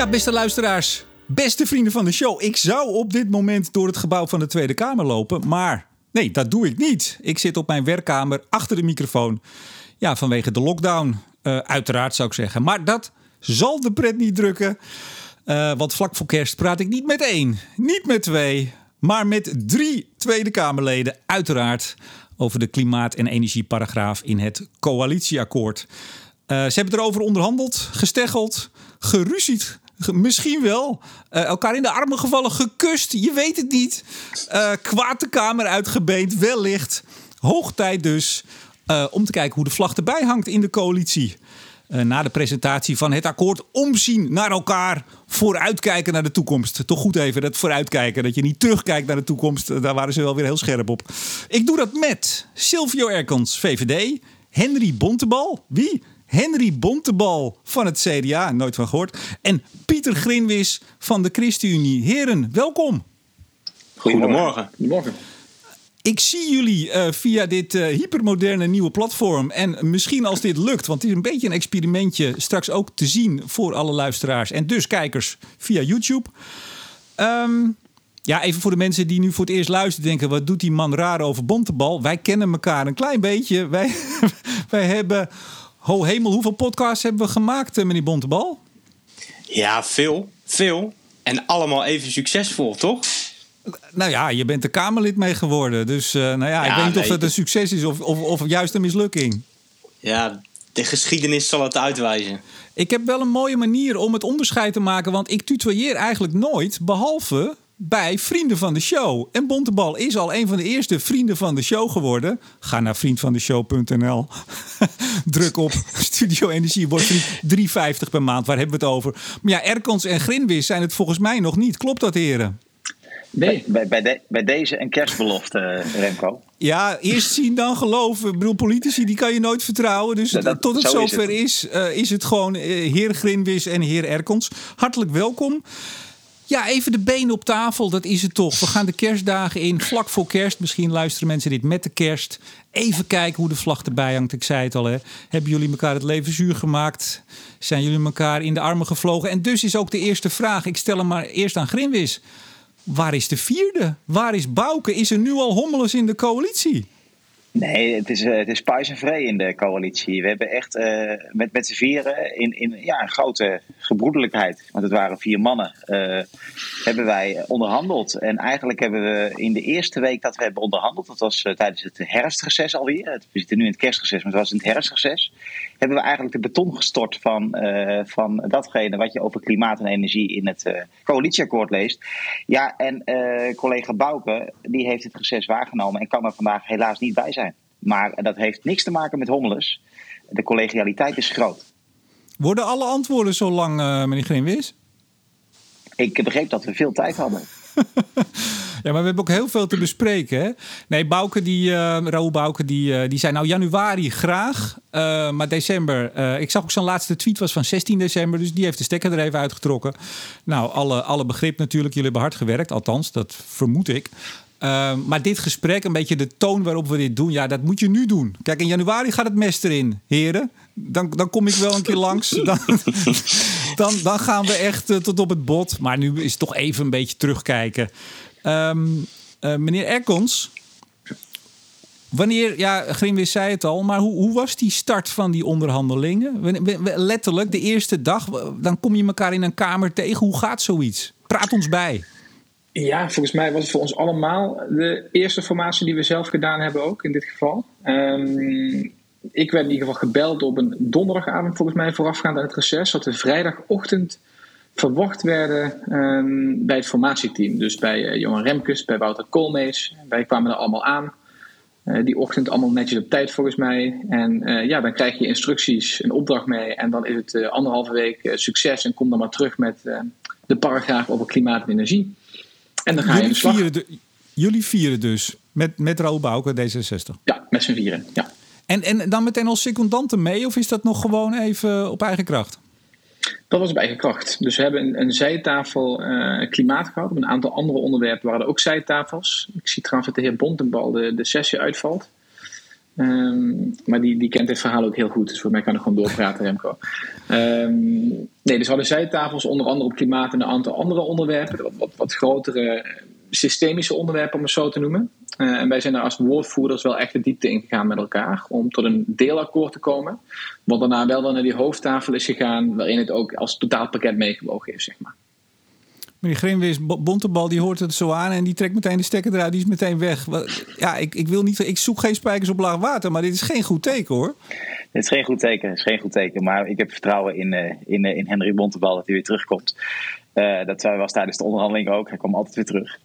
Ja, beste luisteraars, beste vrienden van de show. Ik zou op dit moment door het gebouw van de Tweede Kamer lopen, maar nee, dat doe ik niet. Ik zit op mijn werkkamer achter de microfoon. Ja, vanwege de lockdown, uh, uiteraard zou ik zeggen. Maar dat zal de pret niet drukken. Uh, want vlak voor kerst praat ik niet met één, niet met twee, maar met drie Tweede Kamerleden, uiteraard, over de klimaat- en energieparagraaf in het coalitieakkoord. Uh, ze hebben erover onderhandeld, gesteggeld, geruzied. Misschien wel. Uh, elkaar in de armen gevallen, gekust. Je weet het niet. Uh, kwaad de kamer uitgebeend, wellicht. Hoog tijd dus om te kijken hoe de vlag erbij hangt in de coalitie. na de presentatie van het akkoord omzien naar elkaar. Vooruitkijken naar de toekomst. Toch goed even dat vooruitkijken. Dat je niet terugkijkt naar de toekomst. Daar waren ze wel weer heel scherp op. Ik doe dat met Silvio Erkens, VVD. Henry Bontebal. Wie? Henry Bontebal van het CDA, nooit van gehoord. En Pieter Grinwis van de ChristenUnie. Heren, welkom. Goedemorgen. Goedemorgen. Ik zie jullie uh, via dit uh, hypermoderne nieuwe platform. En misschien als dit lukt, want het is een beetje een experimentje, straks ook te zien voor alle luisteraars en dus kijkers via YouTube. Um, ja, even voor de mensen die nu voor het eerst luisteren, denken: wat doet die man raar over Bontebal? Wij kennen elkaar een klein beetje. Wij, wij hebben Ho hemel, hoeveel podcasts hebben we gemaakt, eh, meneer Bontebal? Ja, veel. Veel. En allemaal even succesvol, toch? Nou ja, je bent er Kamerlid mee geworden. Dus uh, nou ja, ja, ik weet niet of dat een succes is of, of, of juist een mislukking. Ja, de geschiedenis zal het uitwijzen. Ik heb wel een mooie manier om het onderscheid te maken. Want ik tutoieer eigenlijk nooit, behalve bij Vrienden van de Show. En Bontebal is al een van de eerste Vrienden van de Show geworden. Ga naar vriendvandeshow.nl. Druk op Studio Energie, wordt 3,50 per maand. Waar hebben we het over? Maar ja, Erkans en Grinwis zijn het volgens mij nog niet. Klopt dat, heren? Nee. Bij, bij, de, bij deze een kerstbelofte, Remco. Ja, eerst zien dan geloven. Ik bedoel, politici die kan je nooit vertrouwen. Dus dat, tot het zover is, het. is, uh, is het gewoon uh, heer Grinwis en heer Erkons. Hartelijk welkom. Ja, even de benen op tafel, dat is het toch. We gaan de kerstdagen in, vlak voor kerst. Misschien luisteren mensen dit met de kerst. Even kijken hoe de vlag erbij hangt. Ik zei het al, hè. Hebben jullie elkaar het leven zuur gemaakt? Zijn jullie elkaar in de armen gevlogen? En dus is ook de eerste vraag, ik stel hem maar eerst aan Grinwis. Waar is de vierde? Waar is Bouke? Is er nu al hommeles in de coalitie? Nee, het is, uh, het is en vrij in de coalitie. We hebben echt uh, met, met z'n vieren in, in ja, een grote gebroedelijkheid, want het waren vier mannen, uh, hebben wij onderhandeld. En eigenlijk hebben we in de eerste week dat we hebben onderhandeld, dat was tijdens het herfstreces alweer, we zitten nu in het kerstreces, maar het was in het herfstreces, hebben we eigenlijk de beton gestort van, van datgene wat je over klimaat en energie in het coalitieakkoord leest. Ja, en collega Bouke, die heeft het reces waargenomen en kan er vandaag helaas niet bij zijn. Maar dat heeft niks te maken met hommeles. De collegialiteit is groot. Worden alle antwoorden zo lang, meneer Greenwis? Ik begreep dat we veel tijd hadden. Ja, maar we hebben ook heel veel te bespreken. Hè? Nee, Bouke, die, uh, Raoul Bouke, die, uh, die zei nou januari graag, uh, maar december. ik zag ook zijn laatste tweet was van 16 december, dus die heeft de stekker er even uitgetrokken. Nou, alle, alle begrip natuurlijk, jullie hebben hard gewerkt, althans, dat vermoed ik. Maar dit gesprek, een beetje de toon waarop we dit doen, ja, dat moet je nu doen. Kijk, in januari gaat het mes erin, heren. Dan, dan kom ik wel een keer langs. Dan, dan, dan gaan we echt uh, tot op het bot. Maar nu is het toch even een beetje terugkijken. Um, uh, meneer Erkons, wanneer, ja, Grimwis zei het al, maar hoe, hoe was die start van die onderhandelingen? Letterlijk, de eerste dag, dan kom je elkaar in een kamer tegen. Hoe gaat zoiets? Praat ons bij. Ja, volgens mij was het voor ons allemaal de eerste formatie die we zelf gedaan hebben ook in dit geval. Um, ik werd in ieder geval gebeld op een donderdagavond volgens mij voorafgaand aan het reces. Dat we vrijdagochtend verwacht werden um, bij het formatieteam. Dus bij uh, Johan Remkes, bij Wouter Koolmees. Wij kwamen er allemaal aan. Uh, die ochtend allemaal netjes op tijd volgens mij. En uh, ja, dan krijg je instructies, een opdracht mee. En dan is het anderhalve week succes. En kom dan maar terug met de paragraaf over klimaat en energie. En dan ga jullie je vieren de, Jullie vieren dus met, met Raoul Bouke D66? Ja, met z'n vieren, ja. En, en dan meteen als secondanten mee? Of is dat nog gewoon even op eigen kracht? Dat was op eigen kracht. Dus we hebben een, zijtafel uh, klimaat gehad. Op een aantal andere onderwerpen waren er ook zijtafels. Ik zie trouwens dat de heer Bontenbal de, de sessie uitvalt. Ehm, maar die, die kent dit verhaal ook heel goed. Dus voor mij kan ik gewoon doorpraten, Remco. Um, nee, dus hadden zij tafels onder andere op klimaat en een aantal andere onderwerpen. Wat, wat, wat grotere systemische onderwerpen, om het zo te noemen. Uh, en wij zijn daar als woordvoerders wel echt de diepte in gegaan met elkaar. Om tot een deelakkoord te komen. Wat daarna wel dan naar die hoofdtafel is gegaan. Waarin het ook als totaalpakket meegewogen is, zeg maar. Meneer Grimwis, Bontebal die hoort het zo aan en die trekt meteen de stekker eruit, die is meteen weg. Ja, ik, ik, wil niet, ik zoek geen spijkers op laag water, maar dit is geen goed teken hoor. Dit is geen goed teken, het is geen goed teken. Maar ik heb vertrouwen in, uh, in, uh, in Henry Bontebal dat hij weer terugkomt. Uh, dat was tijdens de onderhandeling ook, hij kwam altijd weer terug.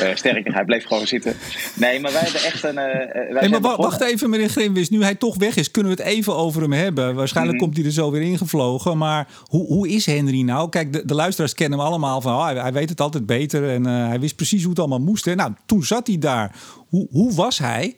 Uh, sterker, hij bleef gewoon zitten. Nee, maar wij hebben echt een. Uh, wij nee, maar wacht even, meneer Grimwis. Nu hij toch weg is, kunnen we het even over hem hebben. Waarschijnlijk mm -hmm. komt hij er zo weer ingevlogen. Maar hoe, hoe is Henry nou? Kijk, de, de luisteraars kennen hem allemaal van. Oh, hij, hij, weet het altijd beter en hij wist precies hoe het allemaal moest. Hè? Nou, toen zat hij daar. Hoe, hoe was hij?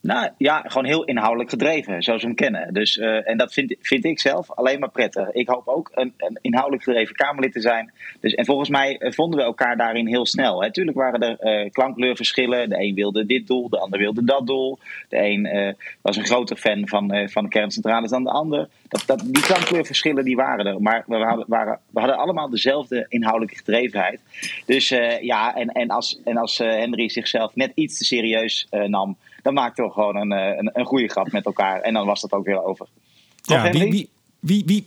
Nou ja, gewoon heel inhoudelijk gedreven, zoals we hem kennen. Dus, uh, en dat vind, vind ik zelf alleen maar prettig. Ik hoop ook een, inhoudelijk gedreven Kamerlid te zijn. Dus, en volgens mij vonden we elkaar daarin heel snel. Hè. Tuurlijk waren er uh, klankkleurverschillen. De een wilde dit doel, de ander wilde dat doel. De een was een groter fan van, van de kerncentrales dan de ander. Dat, dat, die klankkleurverschillen die waren er. Maar we hadden, waren, we hadden allemaal dezelfde inhoudelijke gedrevenheid. Dus ja, en, en als, en als Henry zichzelf net iets te serieus nam dan maakten we gewoon een, een, een goede grap met elkaar. En dan was dat ook weer over. Ja, wie, wie, wie, wie,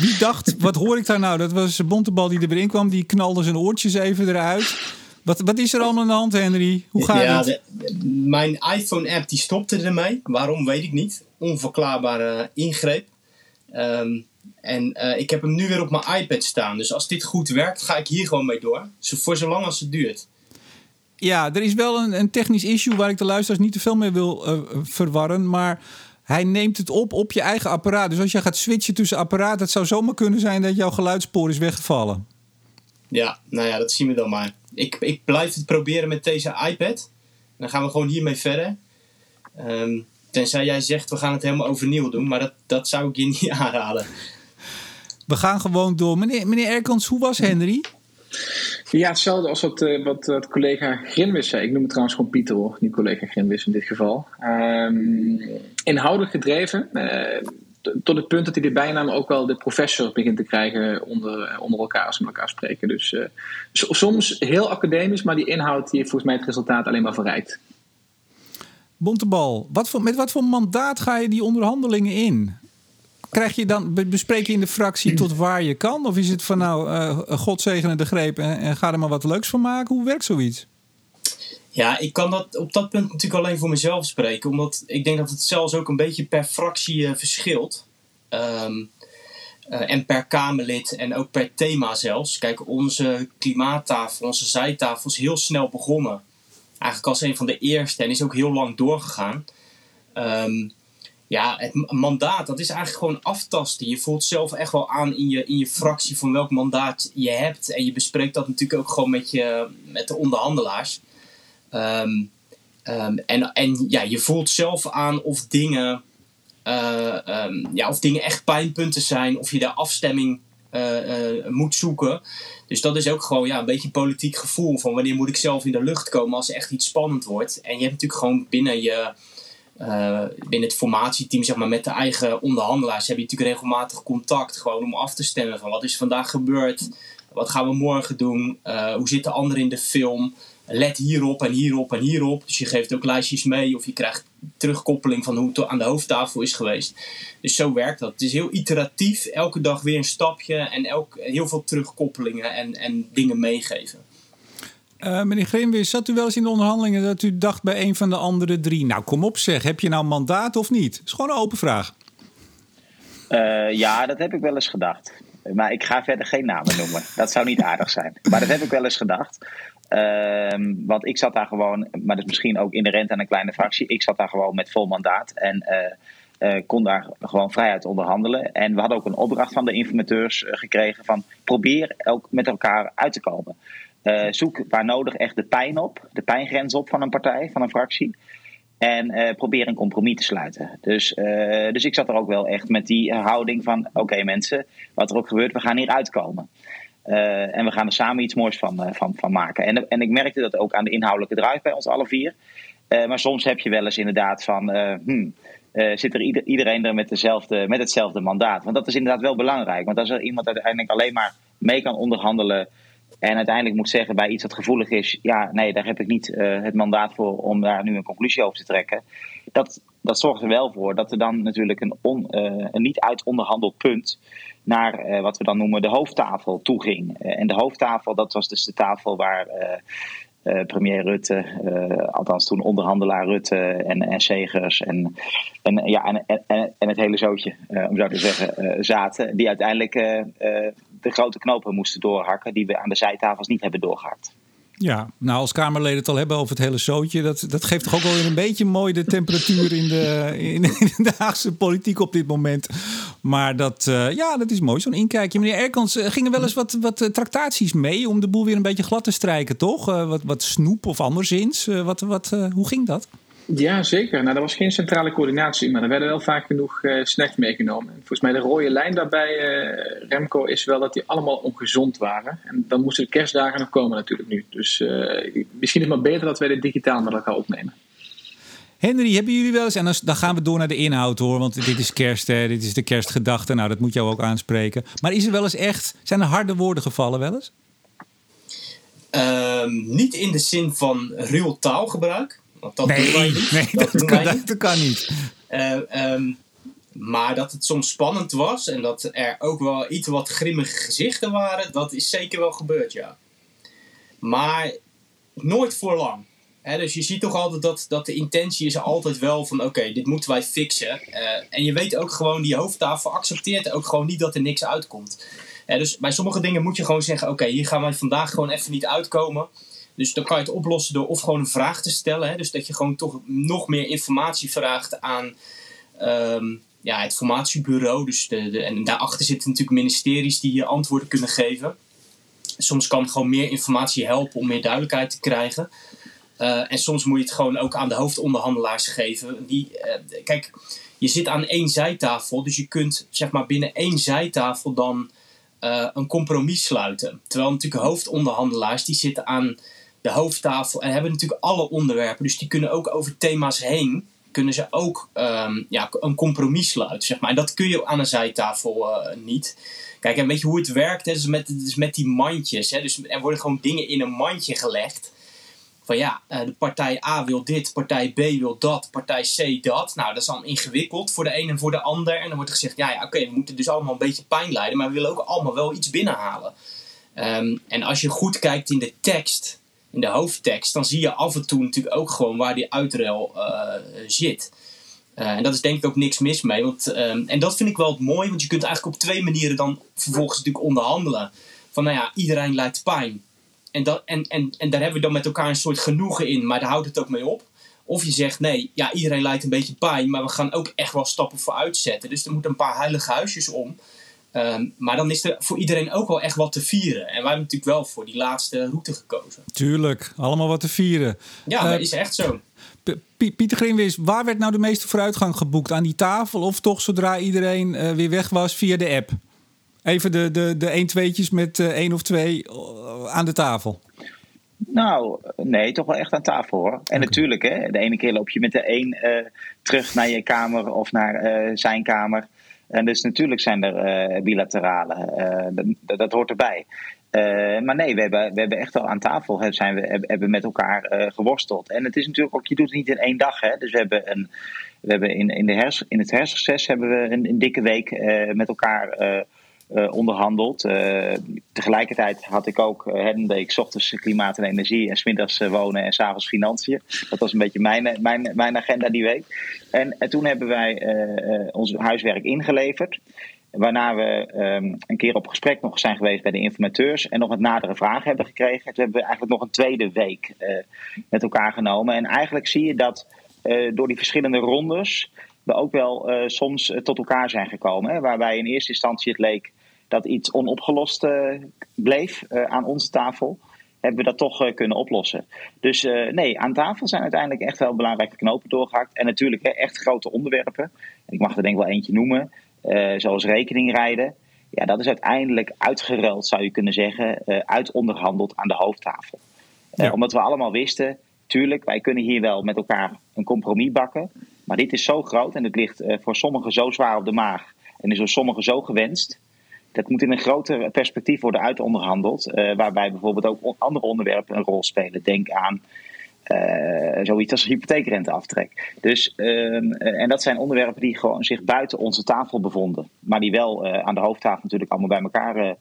wie dacht, wat hoor ik daar nou? Dat was Bontebal die er weer in kwam. Die knalde zijn oortjes even eruit. Wat, wat is er allemaal aan de hand, Henry? Hoe gaat ja, het? De, mijn iPhone-app die stopte ermee. Waarom, weet ik niet. Onverklaarbare ingreep. Um, en uh, ik heb hem nu weer op mijn iPad staan. Dus als dit goed werkt, ga ik hier gewoon mee door. Zo, voor zolang als het duurt. Ja, er is wel een, een, technisch issue waar ik de luisteraars niet te veel mee wil uh, verwarren. Maar hij neemt het op op je eigen apparaat. Dus als je gaat switchen tussen apparaten, het zou zomaar kunnen zijn dat jouw geluidsspoor is weggevallen. Ja, nou ja, dat zien we dan maar. Ik, ik blijf het proberen met deze iPad. Dan gaan we gewoon hiermee verder. Um, tenzij jij zegt, we gaan het helemaal overnieuw doen. Maar dat, dat zou ik je niet aanraden. We gaan gewoon door. Meneer, meneer Erkans, hoe was Henry? Ja, hetzelfde als wat, uh, wat, wat collega Grinwis zei. Ik noem het trouwens gewoon Pieter hoor, niet collega Grinwis in dit geval. Um, inhoudelijk gedreven. Uh, tot het punt dat hij de bijnaam ook wel de professor begint te krijgen onder, onder elkaar als we elkaar spreken. Dus soms heel academisch, maar die inhoud die volgens mij het resultaat alleen maar verrijkt. Bontebal, wat voor, met wat voor mandaat ga je die onderhandelingen in? Krijg je dan, bespreek je in de fractie tot waar je kan? Of is het van nou, uh, God zegene de greep en, en ga er maar wat leuks van maken? Hoe werkt zoiets? Ja, ik kan dat op dat punt natuurlijk alleen voor mezelf spreken. Omdat ik denk dat het zelfs ook een beetje per fractie uh, verschilt. Um, uh, en per Kamerlid en ook per thema zelfs. Kijk, onze klimaattafel, onze zijtafel is heel snel begonnen. Eigenlijk als een van de eerste en is ook heel lang doorgegaan. Um, ja, het mandaat, dat is eigenlijk gewoon aftasten. Je voelt zelf echt wel aan in je, in je fractie van welk mandaat je hebt. En je bespreekt dat natuurlijk ook gewoon met, je, met de onderhandelaars. Um, um, en en ja, je voelt zelf aan of dingen, uh, um, ja, of dingen echt pijnpunten zijn. Of je daar afstemming uh, uh, moet zoeken. Dus dat is ook gewoon ja, een beetje politiek gevoel. Van wanneer moet ik zelf in de lucht komen als er echt iets spannend wordt. En je hebt natuurlijk gewoon binnen je binnen het formatieteam, zeg maar, met de eigen onderhandelaars, heb je natuurlijk regelmatig contact. Gewoon om af te stemmen van wat is vandaag gebeurd, wat gaan we morgen doen, uh, hoe zitten anderen in de film. Let hierop en hierop en hierop. Dus je geeft ook lijstjes mee of je krijgt terugkoppeling van hoe het aan de hoofdtafel is geweest. Dus zo werkt dat. Het is heel iteratief, elke dag weer een stapje en elk, heel veel terugkoppelingen en, en dingen meegeven. Uh, meneer Grimwis, zat u wel eens in de onderhandelingen dat u dacht bij een van de andere drie... nou, kom op zeg, heb je nou mandaat of niet? Dat is gewoon een open vraag. Uh, ja, dat heb ik wel eens gedacht. Maar ik ga verder geen namen noemen. Dat zou niet aardig zijn. Maar dat heb ik wel eens gedacht. Uh, want ik zat daar gewoon, maar dat is misschien ook inherent aan een kleine fractie. Ik zat daar gewoon met vol mandaat en uh, kon daar gewoon vrijheid onderhandelen. En we hadden ook een opdracht van de informateurs gekregen van probeer ook met elkaar uit te komen. Uh, zoek waar nodig echt de pijn op, de pijngrens op van een partij, van een fractie. En uh, probeer een compromis te sluiten. Dus, uh, dus ik zat er ook wel echt met die houding van: oké mensen, wat er ook gebeurt, we gaan hier uitkomen. en we gaan er samen iets moois van, van, van maken. En, en ik merkte dat ook aan de inhoudelijke drive bij ons alle vier. maar soms heb je wel eens inderdaad van. Hmm, zit er iedereen er met, dezelfde, met hetzelfde mandaat? Want dat is inderdaad wel belangrijk. Want als er iemand uiteindelijk alleen maar mee kan onderhandelen. En uiteindelijk moet zeggen bij iets wat gevoelig is: ja, nee, daar heb ik niet het mandaat voor om daar nu een conclusie over te trekken. Dat, dat zorgt er wel voor dat er dan natuurlijk een, on, een niet uitonderhandeld punt naar uh, wat we dan noemen de hoofdtafel toeging. Uh, en de hoofdtafel, dat was dus de tafel waar uh, premier Rutte, althans toen onderhandelaar Rutte en, en Segers en, en, ja, en, en, en het hele zootje, om zo te zeggen, zaten. Die uiteindelijk de grote knopen moesten doorhakken die we aan de zijtafels niet hebben doorgehakt. Ja, nou als Kamerleden het al hebben over het hele zootje, dat, dat geeft toch ook wel weer een beetje mooi de temperatuur in de, in, de Haagse politiek op dit moment. Maar dat, uh, ja, dat is mooi, zo'n inkijkje. Meneer Erkans, uh, gingen wel eens wat, wat uh, tractaties mee om de boel weer een beetje glad te strijken, toch? wat, wat snoep of anderszins. wat, wat, hoe ging dat? Ja, zeker. Nou, er was geen centrale coördinatie, maar er werden wel vaak genoeg uh, snacks meegenomen. En volgens mij de rode lijn daarbij, uh, Remco, is wel dat die allemaal ongezond waren. En dan moesten de kerstdagen nog komen natuurlijk nu. Dus uh, misschien is het maar beter dat wij dit digitaal met elkaar opnemen. Henry, hebben jullie wel eens, en dan, gaan we door naar de inhoud hoor, want dit is kerst, hè, dit is de kerstgedachte, nou dat moet jou ook aanspreken. Maar is er wel eens echt, zijn er harde woorden gevallen wel eens? Um, niet in de zin van ruw taalgebruik, dat nee, wij niet. Nee, dat, dat, kan, dat kan, niet. Uh, um, maar dat het soms spannend was en dat er ook wel iets wat grimmige gezichten waren, dat is zeker wel gebeurd, ja. Maar nooit voor lang. dus je ziet toch altijd dat, dat de intentie is altijd wel van oké, dit moeten wij fixen. Uh, en je weet ook gewoon, die hoofdtafel accepteert ook gewoon niet dat er niks uitkomt. dus bij sommige dingen moet je gewoon zeggen: oké, hier gaan wij vandaag gewoon even niet uitkomen. Dus dan kan je het oplossen door of gewoon een vraag te stellen. Hè? Dus dat je gewoon toch nog meer informatie vraagt aan um, ja, het formatiebureau. Dus de, de, en daarachter zitten natuurlijk ministeries die je antwoorden kunnen geven. Soms kan gewoon meer informatie helpen om meer duidelijkheid te krijgen. Uh, en soms moet je het gewoon ook aan de hoofdonderhandelaars geven. Die, uh, kijk, je zit aan één zijtafel, dus je kunt zeg maar binnen één zijtafel dan uh, een compromis sluiten. Terwijl natuurlijk hoofdonderhandelaars die zitten aan de hoofdtafel en hebben natuurlijk alle onderwerpen. Dus die kunnen ook over thema's heen, kunnen ze ook um, ja, een compromis sluiten. Zeg maar. En dat kun je aan een zijtafel uh, niet. Kijk, en weet je hoe het werkt? Hè? Dus met, dus met die mandjes. Hè? Dus er worden gewoon dingen in een mandje gelegd. Van ja, uh, de partij A wil dit, partij B wil dat, partij C dat. Nou, dat is dan ingewikkeld voor de een en voor de ander. En dan wordt gezegd, ja, ja oké, we moeten dus allemaal een beetje pijn leiden, maar we willen ook allemaal wel iets binnenhalen. Um, en als je goed kijkt in de tekst, in de hoofdtekst, dan zie je af en toe natuurlijk ook gewoon waar die uitruil uh, zit. Uh, en dat is denk ik ook niks mis mee. Want, um, en dat vind ik wel het mooi, want je kunt eigenlijk op twee manieren dan vervolgens natuurlijk onderhandelen. Van nou ja, iedereen lijdt pijn. En, dat, en, en, en daar hebben we dan met elkaar een soort genoegen in, maar daar houdt het ook mee op. Of je zegt nee, ja, iedereen lijdt een beetje pijn, maar we gaan ook echt wel stappen vooruit zetten. Dus er moeten een paar heilige huisjes om. Um, maar dan is er voor iedereen ook wel echt wat te vieren. En wij hebben natuurlijk wel voor die laatste route gekozen. Tuurlijk, allemaal wat te vieren. Ja, uh, dat is echt zo. P Pieter Grimwis, waar werd nou de meeste vooruitgang geboekt? Aan die tafel of toch zodra iedereen uh, weer weg was via de app? Even de, de, de 1 tweetjes met uh, één of twee aan de tafel. Nou, nee, toch wel echt aan tafel hoor. En okay. natuurlijk, hè, de ene keer loop je met de een uh, terug naar je kamer of naar uh, zijn kamer. En dus natuurlijk zijn er uh, bilaterale. Dat, dat, hoort erbij. maar nee, we hebben, we hebben echt al aan tafel zijn we, hebben met elkaar geworsteld. En het is natuurlijk ook, je doet het niet in één dag. Hè? Dus we hebben, een, we hebben in, in, de hers, in het herfstreces hebben we een, een dikke week met elkaar uh, onderhandeld. Uh, tegelijkertijd had ik ook, uh, deed ik ochtends klimaat en energie en smiddags wonen en s'avonds financiën. Dat was een beetje mijn, mijn, mijn agenda die week. En, en toen hebben wij ons huiswerk ingeleverd. Waarna we um, een keer op gesprek nog zijn geweest bij de informateurs en nog wat nadere vragen hebben gekregen. Toen hebben we eigenlijk nog een tweede week met elkaar genomen. En eigenlijk zie je dat door die verschillende rondes we ook wel soms tot elkaar zijn gekomen. Hè, waarbij in eerste instantie het leek dat iets onopgelost uh, bleef aan onze tafel. Hebben we dat toch kunnen oplossen. Dus nee, aan tafel zijn uiteindelijk echt wel belangrijke knopen doorgehakt. En natuurlijk hè, echt grote onderwerpen. Ik mag er denk ik wel eentje noemen. zoals rekeningrijden. Ja, dat is uiteindelijk uitgeruild, zou je kunnen zeggen. uitonderhandeld aan de hoofdtafel. Ja. omdat we allemaal wisten, tuurlijk, wij kunnen hier wel met elkaar een compromis bakken. Maar dit is zo groot en het ligt eh, voor sommigen zo zwaar op de maag. En is door sommigen zo gewenst. Dat moet in een groter perspectief worden uitonderhandeld. Uh, waarbij bijvoorbeeld ook andere onderwerpen een rol spelen. Denk aan uh, zoiets als hypotheekrenteaftrek. Dus, uh, en dat zijn onderwerpen die gewoon zich buiten onze tafel bevonden. Maar die wel aan de hoofdtafel natuurlijk allemaal bij elkaar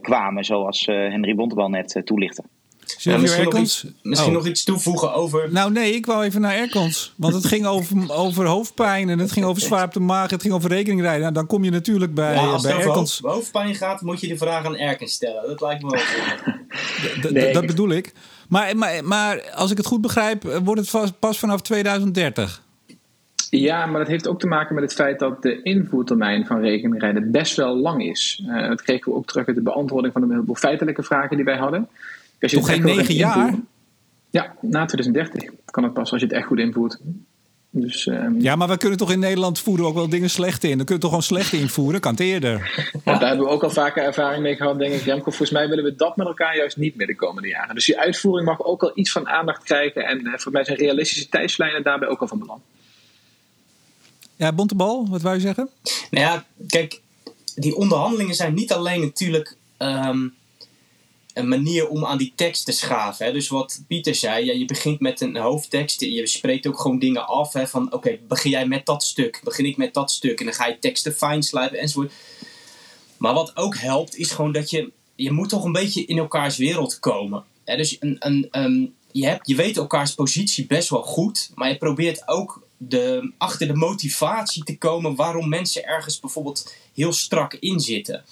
kwamen. Zoals Henry Bontebal net toelichtte. Ja, misschien nog iets, misschien oh. nog iets toevoegen over. Nou, nee, ik wou even naar Erkans. Want het ging over, over hoofdpijn en het ging over zwaar op de maag, het ging over rekeningrijden. Nou, dan kom je natuurlijk bij, ja, als bij het over hoofdpijn gaat, moet je de vraag aan Erkens stellen. Dat lijkt me wel. nee. Dat bedoel ik. Maar, maar, maar als ik het goed begrijp, wordt het pas vanaf 2030. Ja, maar dat heeft ook te maken met het feit dat de invoertermijn van rekeningrijden best wel lang is. Uh, dat kregen we ook terug uit de beantwoording van een heleboel feitelijke vragen die wij hadden. Als je Toch geen negen jaar? ja, na 2030 kan het pas als je het echt goed invoert. Dus, um, ja, maar we kunnen toch in Nederland voeren ook wel dingen slecht in. Dan kun je toch gewoon slecht invoeren, kan het eerder. Ja, daar hebben we ook al vaker ervaring mee gehad, denk ik. Remco, volgens mij willen we dat met elkaar juist niet meer de komende jaren. Dus die uitvoering mag ook al iets van aandacht krijgen. En uh, voor mij zijn realistische tijdslijnen daarbij ook al van belang. Ja, Bontebal, wat wou je zeggen? Nou ja, kijk, die onderhandelingen zijn niet alleen natuurlijk... Um, een manier om aan die tekst te schaven. Hè? Dus wat Pieter zei, ja, je begint met een hoofdtekst. Je spreekt ook gewoon dingen af. Hè? Van oké, begin jij met dat stuk, begin ik met dat stuk. En dan ga je teksten fijn slijpen enzovoort. Maar wat ook helpt, is gewoon dat je... Je moet toch een beetje in elkaars wereld komen. Hè? Dus een, een, je, hebt, je weet elkaars positie best wel goed. Maar je probeert ook de, achter de motivatie te komen... waarom mensen ergens bijvoorbeeld heel strak in zitten.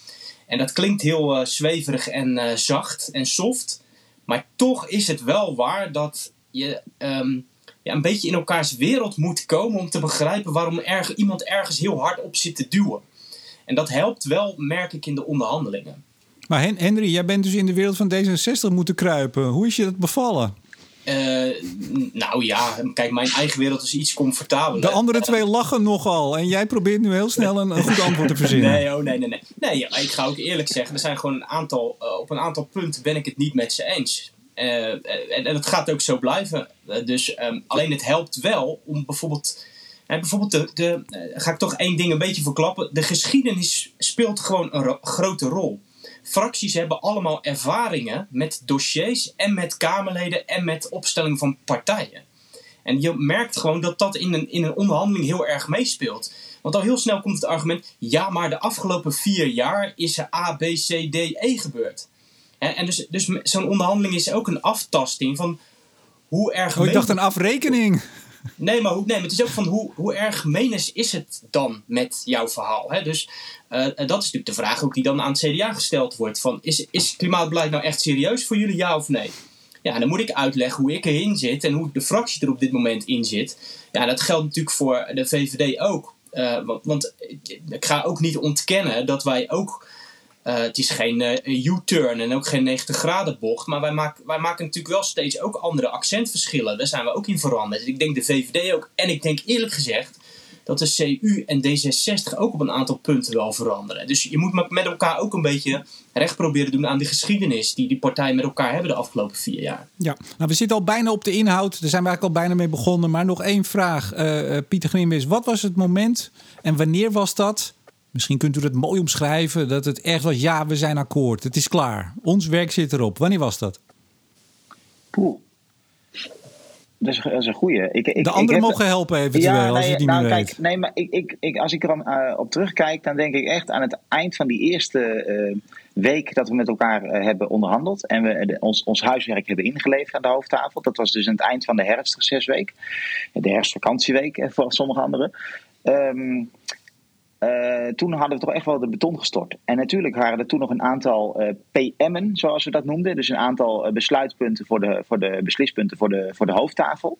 En dat klinkt heel uh, zweverig en uh, zacht en soft. Maar toch is het wel waar dat je um, ja, een beetje in elkaars wereld moet komen om te begrijpen waarom iemand ergens heel hard op zit te duwen. En dat helpt wel, merk ik, in de onderhandelingen. Maar Henry, jij bent dus in de wereld van D66 moeten kruipen. Hoe is je dat bevallen? Uh, nou ja, kijk, mijn eigen wereld is iets comfortabeler. De andere twee lachen nogal en jij probeert nu heel snel een, een goed antwoord te verzinnen. Nee, oh, nee, nee, nee. Nee, ja, ik ga ook eerlijk zeggen, er zijn gewoon een aantal, uh, op een aantal punten ben ik het niet met ze eens. Uh, en, en dat gaat ook zo blijven. dus um, alleen het helpt wel om bijvoorbeeld. bijvoorbeeld, de, de, ga ik toch één ding een beetje verklappen. De geschiedenis speelt gewoon een grote rol fracties hebben allemaal ervaringen met dossiers en met Kamerleden en met opstelling van partijen. En je merkt gewoon dat dat in een, in een onderhandeling heel erg meespeelt. Want al heel snel komt het argument: ja, maar de afgelopen vier jaar is er A, B, C, D, E gebeurd. En dus, dus zo'n onderhandeling is ook een aftasting van hoe erg. Oh, ik dacht een afrekening. Nee, maar, hoe, nee, het is ook van hoe, hoe erg menens is het dan met jouw verhaal? Hè? Dus uh, dat is natuurlijk de vraag ook die dan aan het CDA gesteld wordt. Van, is, is klimaatbeleid nou echt serieus voor jullie, ja of nee? Ja, dan moet ik uitleggen hoe ik erin zit en hoe de fractie er op dit moment in zit. Ja, dat geldt natuurlijk voor de VVD ook. Uh, want, want ik ga ook niet ontkennen dat wij ook uh, het is geen uh, U-turn en ook geen 90 graden bocht. Maar wij, maken wij maken natuurlijk wel steeds ook andere accentverschillen. Daar zijn we ook in veranderd. Ik denk de VVD ook. En ik denk eerlijk gezegd dat de CU en D66 ook op een aantal punten wel veranderen. Dus je moet met elkaar ook een beetje recht proberen doen aan de geschiedenis die die partijen met elkaar hebben de afgelopen vier jaar. Ja, nou we zitten al bijna op de inhoud. Daar zijn we eigenlijk al bijna mee begonnen. Maar nog één vraag, uh, Pieter Grimwis. Wat was het moment en wanneer was dat Misschien kunt u het mooi omschrijven dat het echt was, ja, we zijn akkoord, het is klaar. Ons werk zit erop. Wanneer was dat? Poeh. Dat is, dat is een goeie. Ik, ik, de anderen mogen helpen eventueel, ja, als je niet nou, meer kijk, weet. Nee, maar ik, ik, ik, als ik er dan, uh, op terugkijk, dan denk ik echt aan het eind van die eerste uh, week dat we met elkaar uh, hebben onderhandeld. En we de, ons, ons huiswerk hebben ingeleverd aan de hoofdtafel. Dat was dus aan het eind van de herfstrecesweek. De herfstvakantieweek voor sommige anderen. Um, uh, toen hadden we toch echt wel de beton gestort. En natuurlijk waren er toen nog een aantal uh, PM'en, zoals we dat noemden. Dus een aantal uh, besluitpunten voor de, voor de beslispunten voor de, voor de hoofdtafel.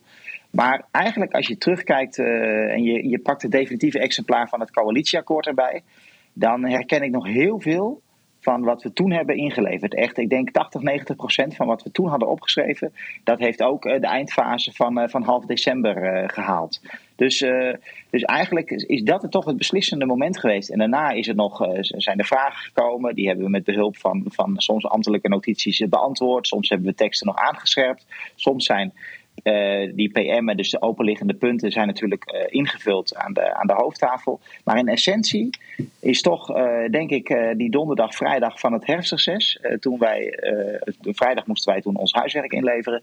Maar eigenlijk als je terugkijkt en je, je pakt het definitieve exemplaar van het coalitieakkoord erbij. Dan herken ik nog heel veel van wat we toen hebben ingeleverd. Echt, ik denk 80, 90 procent van wat we toen hadden opgeschreven, dat heeft ook de eindfase van, van half december gehaald. Dus, uh, dus eigenlijk is dat toch het beslissende moment geweest. En daarna is er nog, uh, zijn er vragen gekomen. Die hebben we met behulp van, van soms ambtelijke notities beantwoord. Soms hebben we teksten nog aangescherpt. Soms zijn die PM'en, dus de openliggende punten, zijn natuurlijk ingevuld aan de, aan de hoofdtafel. Maar in essentie is toch, denk ik, die donderdag, vrijdag van het herfstreces. toen wij, vrijdag moesten wij toen ons huiswerk inleveren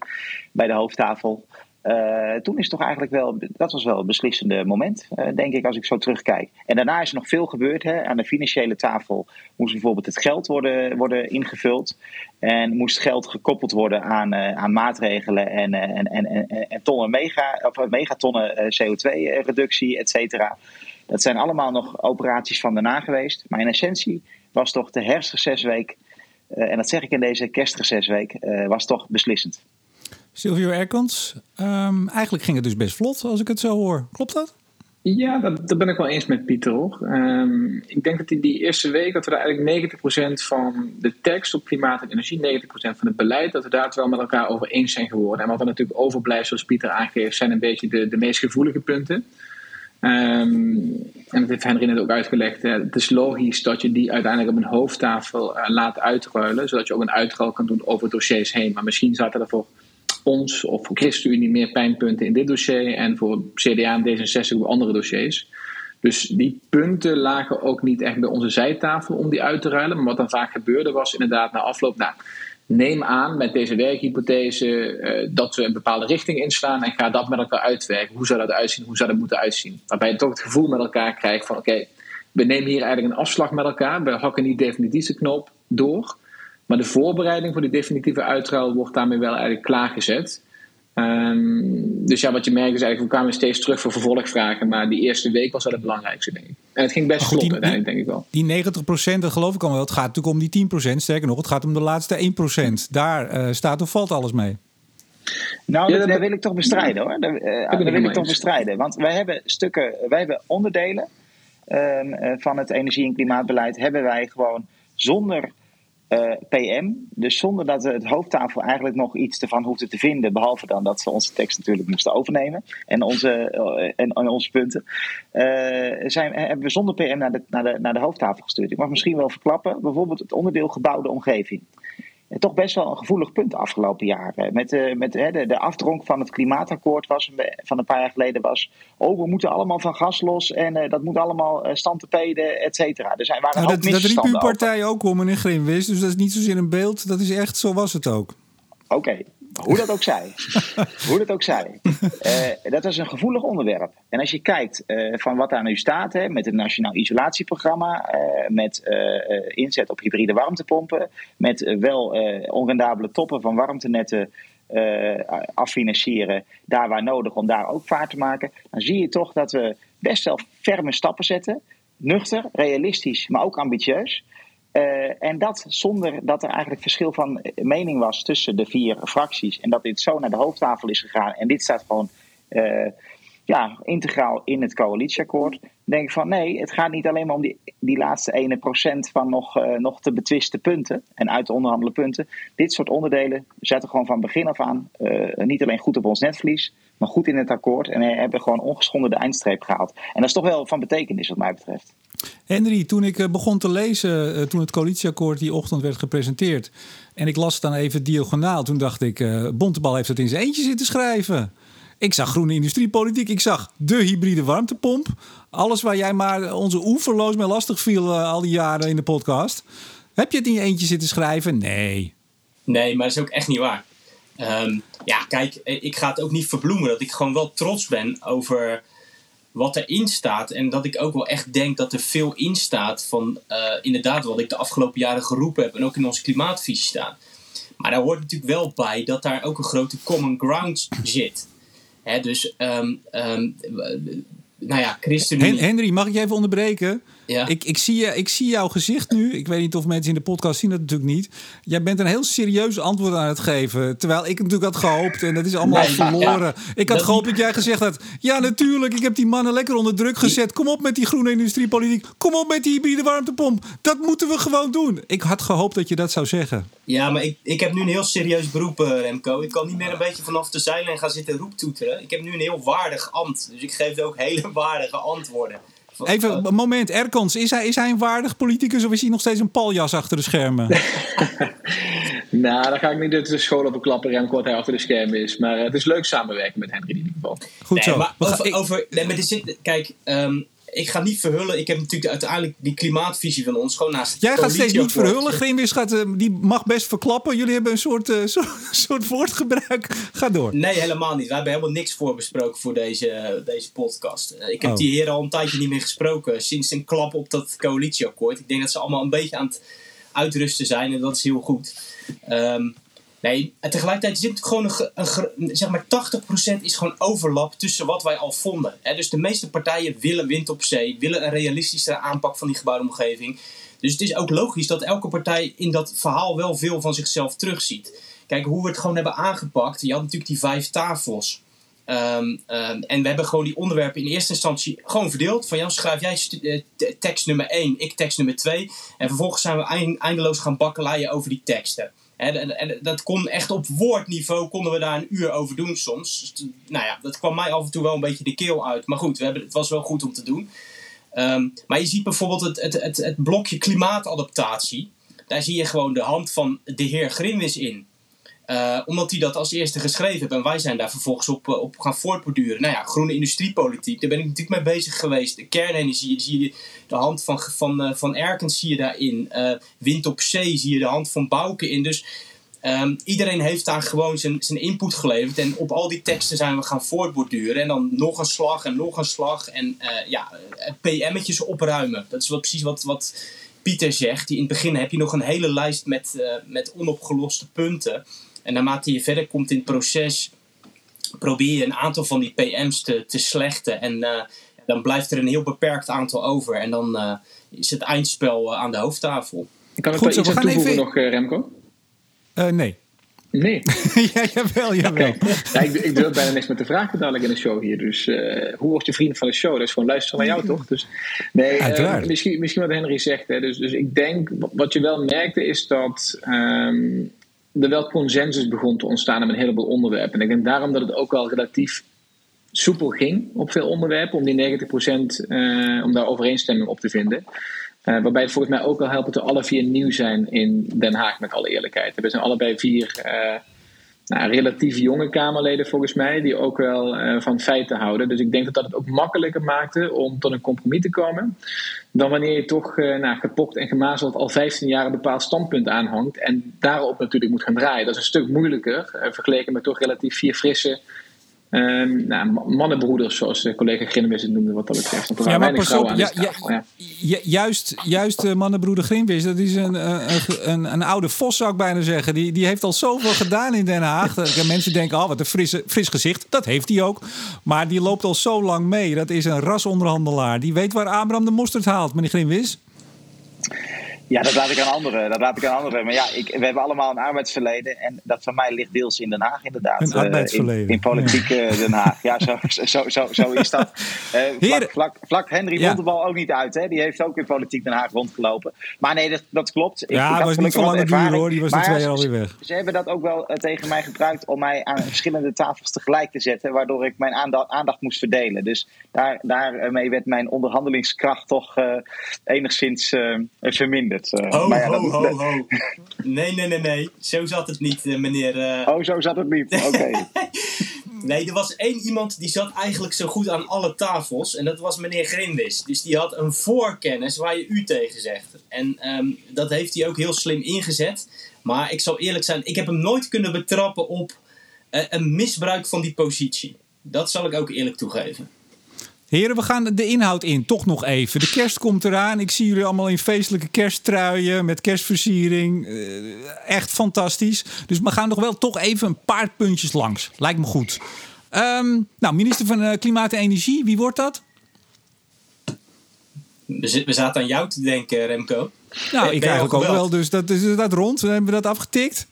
bij de hoofdtafel. Uh, toen is toch eigenlijk wel, dat was wel een beslissende moment, uh, denk ik, als ik zo terugkijk. En daarna is er nog veel gebeurd. Hè. Aan de financiële tafel moest bijvoorbeeld het geld worden, worden ingevuld. En moest geld gekoppeld worden aan, uh, aan maatregelen en, en, en, en, en tonnen mega, of megatonnen CO2-reductie, et cetera. Dat zijn allemaal nog operaties van daarna geweest. Maar in essentie was toch de herfstrecesweek, en dat zeg ik in deze kerstrecesweek, was toch beslissend. Silvio Erkans, um, eigenlijk ging het dus best vlot als ik het zo hoor. Klopt dat? Ja, dat, ben ik wel eens met Pieter. Um, ik denk dat in die eerste week dat we daar eigenlijk 90% van de tekst op klimaat en energie, 90% van het beleid, dat we daar het wel met elkaar over eens zijn geworden. En wat er natuurlijk overblijft, zoals Pieter aangeeft, zijn een beetje de, de meest gevoelige punten. Um, en dat heeft Henry net ook uitgelegd. Het is logisch dat je die uiteindelijk op een hoofdtafel uh, laat uitruilen, zodat je ook een uitruil kan doen over dossiers heen. Maar misschien zaten er voor of voor ChristenUnie meer pijnpunten in dit dossier en voor CDA en D66 op andere dossiers. Dus die punten lagen ook niet echt bij onze zijtafel om die uit te ruilen. Maar wat dan vaak gebeurde was inderdaad na afloop, nou, neem aan met deze werkhypothese uh, dat we een bepaalde richting inslaan en ga dat met elkaar uitwerken. Hoe zou dat uitzien? Hoe zou dat moeten uitzien? Waarbij je toch het gevoel met elkaar krijgt van oké, we nemen hier eigenlijk een afslag met elkaar. We hakken niet definitief de knoop door. Maar de voorbereiding voor die definitieve uitruil wordt daarmee wel eigenlijk klaargezet. Um, dus ja, wat je merkt is eigenlijk, we kwamen steeds terug voor vervolgvragen. Maar die eerste week was wel het belangrijkste, denk ik. En het ging best goed, vlot uiteindelijk, denk ik wel. Die 90 procent, dat geloof ik al wel. Het gaat natuurlijk om die 10 procent. Sterker nog, het gaat om de laatste 1 procent. Daar uh, staat of valt alles mee. Nou, ja, dat, dat, wil ik toch bestrijden hoor. Dat, uh, dat wil ik toch bestrijden. Want wij hebben stukken, wij hebben onderdelen um, uh, van het energie- en klimaatbeleid. Hebben wij gewoon zonder uh, PM. Dus zonder dat het hoofdtafel eigenlijk nog iets ervan hoefde te vinden. Behalve dan dat ze onze tekst natuurlijk moesten overnemen. En onze, uh, en, onze punten. Uh, zijn, hebben we zonder PM naar de, naar, de, naar de hoofdtafel gestuurd. Ik mag misschien wel verklappen. Bijvoorbeeld het onderdeel gebouwde omgeving toch best wel een gevoelig punt de afgelopen jaren. Met, uh, met uh, de, de afdronk van het klimaatakkoord was, van een paar jaar geleden was... oh, we moeten allemaal van gas los en uh, dat moet allemaal uh, standtepeden, et cetera. Er zijn, waren nou, ook dat, dat riep uw partij ook om, meneer Grimwis. Dus dat is niet zozeer een beeld, dat is echt, zo was het ook. Oké, okay. Hoe dat ook zij. Hoe dat ook zij. Uh, dat is een gevoelig onderwerp. En als je kijkt uh, van wat daar nu staat, hè, met het Nationaal Isolatieprogramma, uh, met inzet op hybride warmtepompen, met wel onrendabele toppen van warmtenetten affinancieren, daar waar nodig om daar ook vaart te maken, dan zie je toch dat we best wel ferme stappen zetten. Nuchter, realistisch, maar ook ambitieus. Uh, en dat zonder dat er eigenlijk verschil van mening was tussen de vier fracties. En dat dit zo naar de hoofdtafel is gegaan. En dit staat gewoon uh, ja, integraal in het coalitieakkoord. Denk ik van nee, het gaat niet alleen maar om die, die laatste ene procent van nog, nog te betwiste punten. En uit te onderhandelen punten. Dit soort onderdelen zetten gewoon van begin af aan niet alleen goed op ons netvlies. Maar goed in het akkoord. En hebben gewoon ongeschonden de eindstreep gehaald. En dat is toch wel van betekenis wat mij betreft. Henry, toen ik begon te lezen, toen het coalitieakkoord die ochtend werd gepresenteerd. En ik las het dan even diagonaal. Toen dacht ik, uh, Bontebal heeft het in zijn eentje zitten schrijven. Ik zag groene industriepolitiek. Ik zag de hybride warmtepomp. Alles waar jij maar onze oeverloos mee lastig viel al die jaren in de podcast. Heb je het in je eentje zitten schrijven? Nee. Nee, maar dat is ook echt niet waar. Um, ja, kijk, ik ga het ook niet verbloemen dat ik gewoon wel trots ben over wat erin staat. En dat ik ook wel echt denk dat er veel in staat van uh, inderdaad wat ik de afgelopen jaren geroepen heb. En ook in onze klimaatvisie staat. Maar daar hoort natuurlijk wel bij dat daar ook een grote common ground zit. Hè, dus, um, nou ja, ChristenUnie... Henry, mag ik je even onderbreken? Ja. Ik, ik, zie, ik zie jouw gezicht nu. Ik weet niet of mensen in de podcast zien dat natuurlijk niet. Jij bent een heel serieus antwoord aan het geven. Terwijl ik natuurlijk had gehoopt, en dat is allemaal nee, verloren. Ja, ik had dat gehoopt dat jij gezegd had... Ja, natuurlijk, ik heb die mannen lekker onder druk gezet. Kom op met die groene industriepolitiek. Kom op met die hybride warmtepomp. Dat moeten we gewoon doen. Ik had gehoopt dat je dat zou zeggen. Ja, maar ik, ik heb nu een heel serieus beroep, Remco. Ik kan niet meer een beetje vanaf de zijlijn gaan zitten roeptoeteren. Ik heb nu een heel waardig ambt. Dus ik geef ook hele waardige antwoorden. Even een moment, Erkans, is hij, is hij een waardig politicus of is hij nog steeds een paljas achter de schermen? Nou, dan ga ik niet de school op een klappen Remco wat hij achter de schermen is. Maar eh, het is leuk samenwerken met Henry in ieder geval. Goed Nee, zo. maar We gaan- over, ik- over, nee, maar dit zit, kijk, ehm, ik ga niet verhullen. Ik heb natuurlijk uiteindelijk die klimaatvisie van ons gewoon naast Jij gaat steeds niet verhullen. Grimwis gaat, eh, die mag best verklappen. Jullie hebben een soort, eh, soort, soort woordgebruik. Ga door. Nee, helemaal niet. We hebben helemaal niks voorbesproken voor deze, deze podcast. Eh, ik heb Oh. die heren al een tijdje niet meer gesproken. Sinds een klap op dat coalitieakkoord. Ik denk dat ze allemaal een beetje aan het uitrusten zijn. En dat is heel goed. Ehm, nee, tegelijkertijd zit gewoon een, zeg maar 80% is gewoon overlap tussen wat wij al vonden. Dus de meeste partijen willen wind op zee. Willen een realistischere aanpak van die gebouwde omgeving. Dus het is ook logisch dat elke partij in dat verhaal wel veel van zichzelf terugziet. Kijk, hoe we het gewoon hebben aangepakt. Je had natuurlijk die vijf tafels. Ehm, ehm, en we hebben gewoon die onderwerpen in eerste instantie gewoon verdeeld. Van jou schrijf jij eh, te- tekst nummer 1, ik tekst nummer 2. En vervolgens zijn we eind- eindeloos gaan bakkeleien over die teksten. Hè, En, en dat kon echt op woordniveau, konden we daar een uur over doen soms. Dus, nou ja, dat kwam mij af en toe wel een beetje de keel uit. Maar goed, we hebben, het was wel goed om te doen. Ehm, maar je ziet bijvoorbeeld het, het, het, het blokje klimaatadaptatie. Daar zie je gewoon de hand van de heer Grimwis in. Eh, omdat hij dat als eerste geschreven heeft. En wij zijn daar vervolgens op, eh, op gaan voortborduren. Nou ja, groene industriepolitiek, daar ben ik natuurlijk mee bezig geweest. De kernenergie, zie je de hand van, van, eh, van Erkens zie je daarin. Wind op zee zie je de hand van Bouke in. Dus ehm, iedereen heeft daar gewoon zijn, zijn input geleverd. En op al die teksten zijn we gaan voortborduren. En dan nog een slag en nog een slag. En ja, PM'tjes opruimen. Dat is wel precies wat... wat Pieter zegt, die in het begin heb je nog een hele lijst met, met onopgeloste punten. En naarmate je verder komt in het proces, probeer je een aantal van die PM's te, te slechten. En eh, dan blijft er een heel beperkt aantal over. En dan eh, is het eindspel eh, aan de hoofdtafel. Kan ik Goed daar zo, iets we aan gaan toevoegen even- nog, eh, Remco? Eh, nee. Nee. ja, jawel, jawel. Ja, ik, ik durf bijna niks meer te vragen dadelijk in de show hier. Dus eh, hoe word je vriend van de show? Dat is gewoon luisteren naar jou, toch? Dus, nee, Uiteraard. misschien, misschien wat Henry zegt. Hè. Dus, dus ik denk, wat je wel merkte is dat ehm, er wel consensus begon te ontstaan op een heleboel onderwerpen. En ik denk daarom dat het ook wel relatief soepel ging op veel onderwerpen. Om die 90% eh, om daar overeenstemming op te vinden. Eh, waarbij het volgens mij ook wel helpt dat alle vier nieuw zijn in Den Haag, met alle eerlijkheid. We zijn allebei vier eh, nou, relatief jonge Kamerleden volgens mij, die ook wel eh, van feiten houden. Dus ik denk dat dat het ook makkelijker maakte om tot een compromis te komen. Dan wanneer je toch eh, nou, gepokt en gemazeld al 15 jaar een bepaald standpunt aanhangt. En daarop natuurlijk moet gaan draaien. Dat is een stuk moeilijker, eh, vergeleken met toch relatief vier frisse ehm, nou, ma- mannenbroeders, zoals eh, collega Grinnemis het noemde wat dat betreft. Want er Ja, waren maar weinig pas op. vrouwen aan Ja, de tafel. Ja. ja, juist, juist eh, mannenbroeder Grimwis, dat is een, eh, een, een, een oude vos, zou ik bijna zeggen. Die, die heeft al zoveel gedaan in Den Haag. Dat mensen denken, oh, wat een frisse, fris gezicht. Dat heeft hij ook. Maar die loopt al zo lang mee. Dat is een rasonderhandelaar. Die weet waar Abraham de mosterd haalt, meneer Grimwis. Ja, dat laat ik aan anderen. Dat laat ik aan anderen. Maar ja, ik, we hebben allemaal een arbeidsverleden. En dat van mij ligt deels in Den Haag, inderdaad. Een Eh, arbeidsverleden. in, in politiek eh, Den Haag. Ja, zo, zo, zo, zo is dat. Heren. vlak, vlak, vlak Henry Ja. Wonderbal ook niet uit. Hè? Die heeft ook in politiek Den Haag rondgelopen. Maar nee, dat, dat klopt. Ik- Ja, het was niet van lange duur hoor. Die was na twee jaar alweer weg. Ze hebben dat ook wel tegen mij gebruikt om mij aan verschillende tafels tegelijk te zetten, waardoor ik mijn aandacht, aandacht moest verdelen. Dus daar, daarmee werd mijn onderhandelingskracht toch enigszins eh, Eh, Ho, maar ja, ho, dat- ho, ho. Nee, nee, nee, nee. Zo zat het niet, eh, meneer. eh. Oh, zo zat het niet. Oké. Nee, er was één iemand die zat eigenlijk zo goed aan alle tafels. En dat was meneer Grimwis. Dus die had een voorkennis waar je u tegen zegt. En ehm, dat heeft hij ook heel slim ingezet. Maar ik zal eerlijk zijn, ik heb hem nooit kunnen betrappen op een misbruik van die positie. Dat zal ik ook eerlijk toegeven. Heren, we gaan de inhoud in. Toch nog even. De kerst komt eraan. Ik zie jullie allemaal in feestelijke kersttruien met kerstversiering. Eh, echt fantastisch. Dus we gaan nog wel toch even een paar puntjes langs. Lijkt me goed. Ehm, nou, minister van eh, Klimaat en Energie, wie wordt dat? We, we zaten aan jou te denken, Remco. Nou, Ben- ik eigenlijk ook wel. Dus dat is dat rond. Dan hebben we dat afgetikt.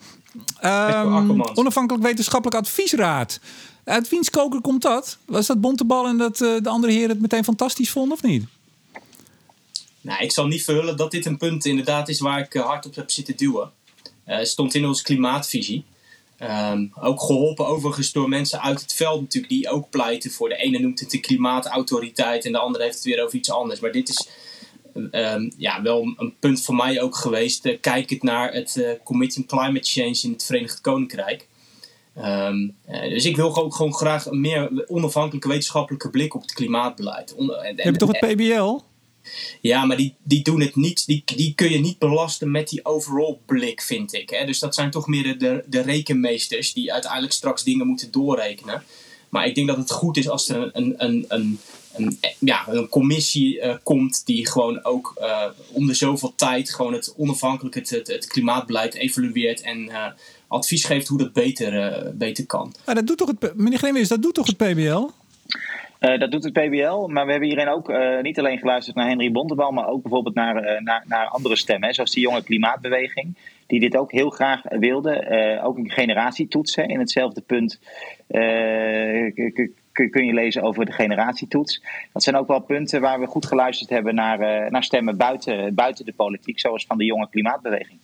Ehm, onafhankelijk wetenschappelijk adviesraad. Uit wiens koker komt dat? Was dat Bontebal en dat eh, de andere heren het meteen fantastisch vonden of niet? Nou, ik zal niet verhullen dat dit een punt inderdaad is waar ik eh, hard op heb zitten duwen. Het stond in onze klimaatvisie. Ehm, ook geholpen overigens door mensen uit het veld natuurlijk die ook pleiten voor. De ene noemt het de klimaatautoriteit en de andere heeft het weer over iets anders. Maar dit is ehm, ja, wel een punt voor mij ook geweest. Uh, kijkend naar het uh, Committee on Climate Change in het Verenigd Koninkrijk. Um, dus ik wil ook gewoon graag een meer onafhankelijke wetenschappelijke blik op het klimaatbeleid. Heb je toch het PBL? Ja, maar die, die doen het niet. Die, die kun je niet belasten met die overall blik, vind ik. Hè? Dus dat zijn toch meer de, de rekenmeesters die uiteindelijk straks dingen moeten doorrekenen. Maar ik denk dat het goed is als er een, een, een, een, ja, een commissie uh, komt die gewoon ook uh, om de zoveel tijd gewoon het onafhankelijk het, het, het klimaatbeleid evalueert en uh, advies geeft hoe dat beter, beter kan. Maar dat doet toch het, meneer Grimwis, dat doet toch het PBL? Uh, dat doet het PBL, maar we hebben hierin ook uh, niet alleen geluisterd naar Henry Bontebal, maar ook bijvoorbeeld naar, uh, naar, naar, andere stemmen, hè, zoals die jonge klimaatbeweging, die dit ook heel graag wilde. ook een generatietoets, hè, in hetzelfde punt kun je lezen over de generatietoets. Dat zijn ook wel punten waar we goed geluisterd hebben naar, naar stemmen buiten, buiten de politiek, zoals van de jonge klimaatbeweging.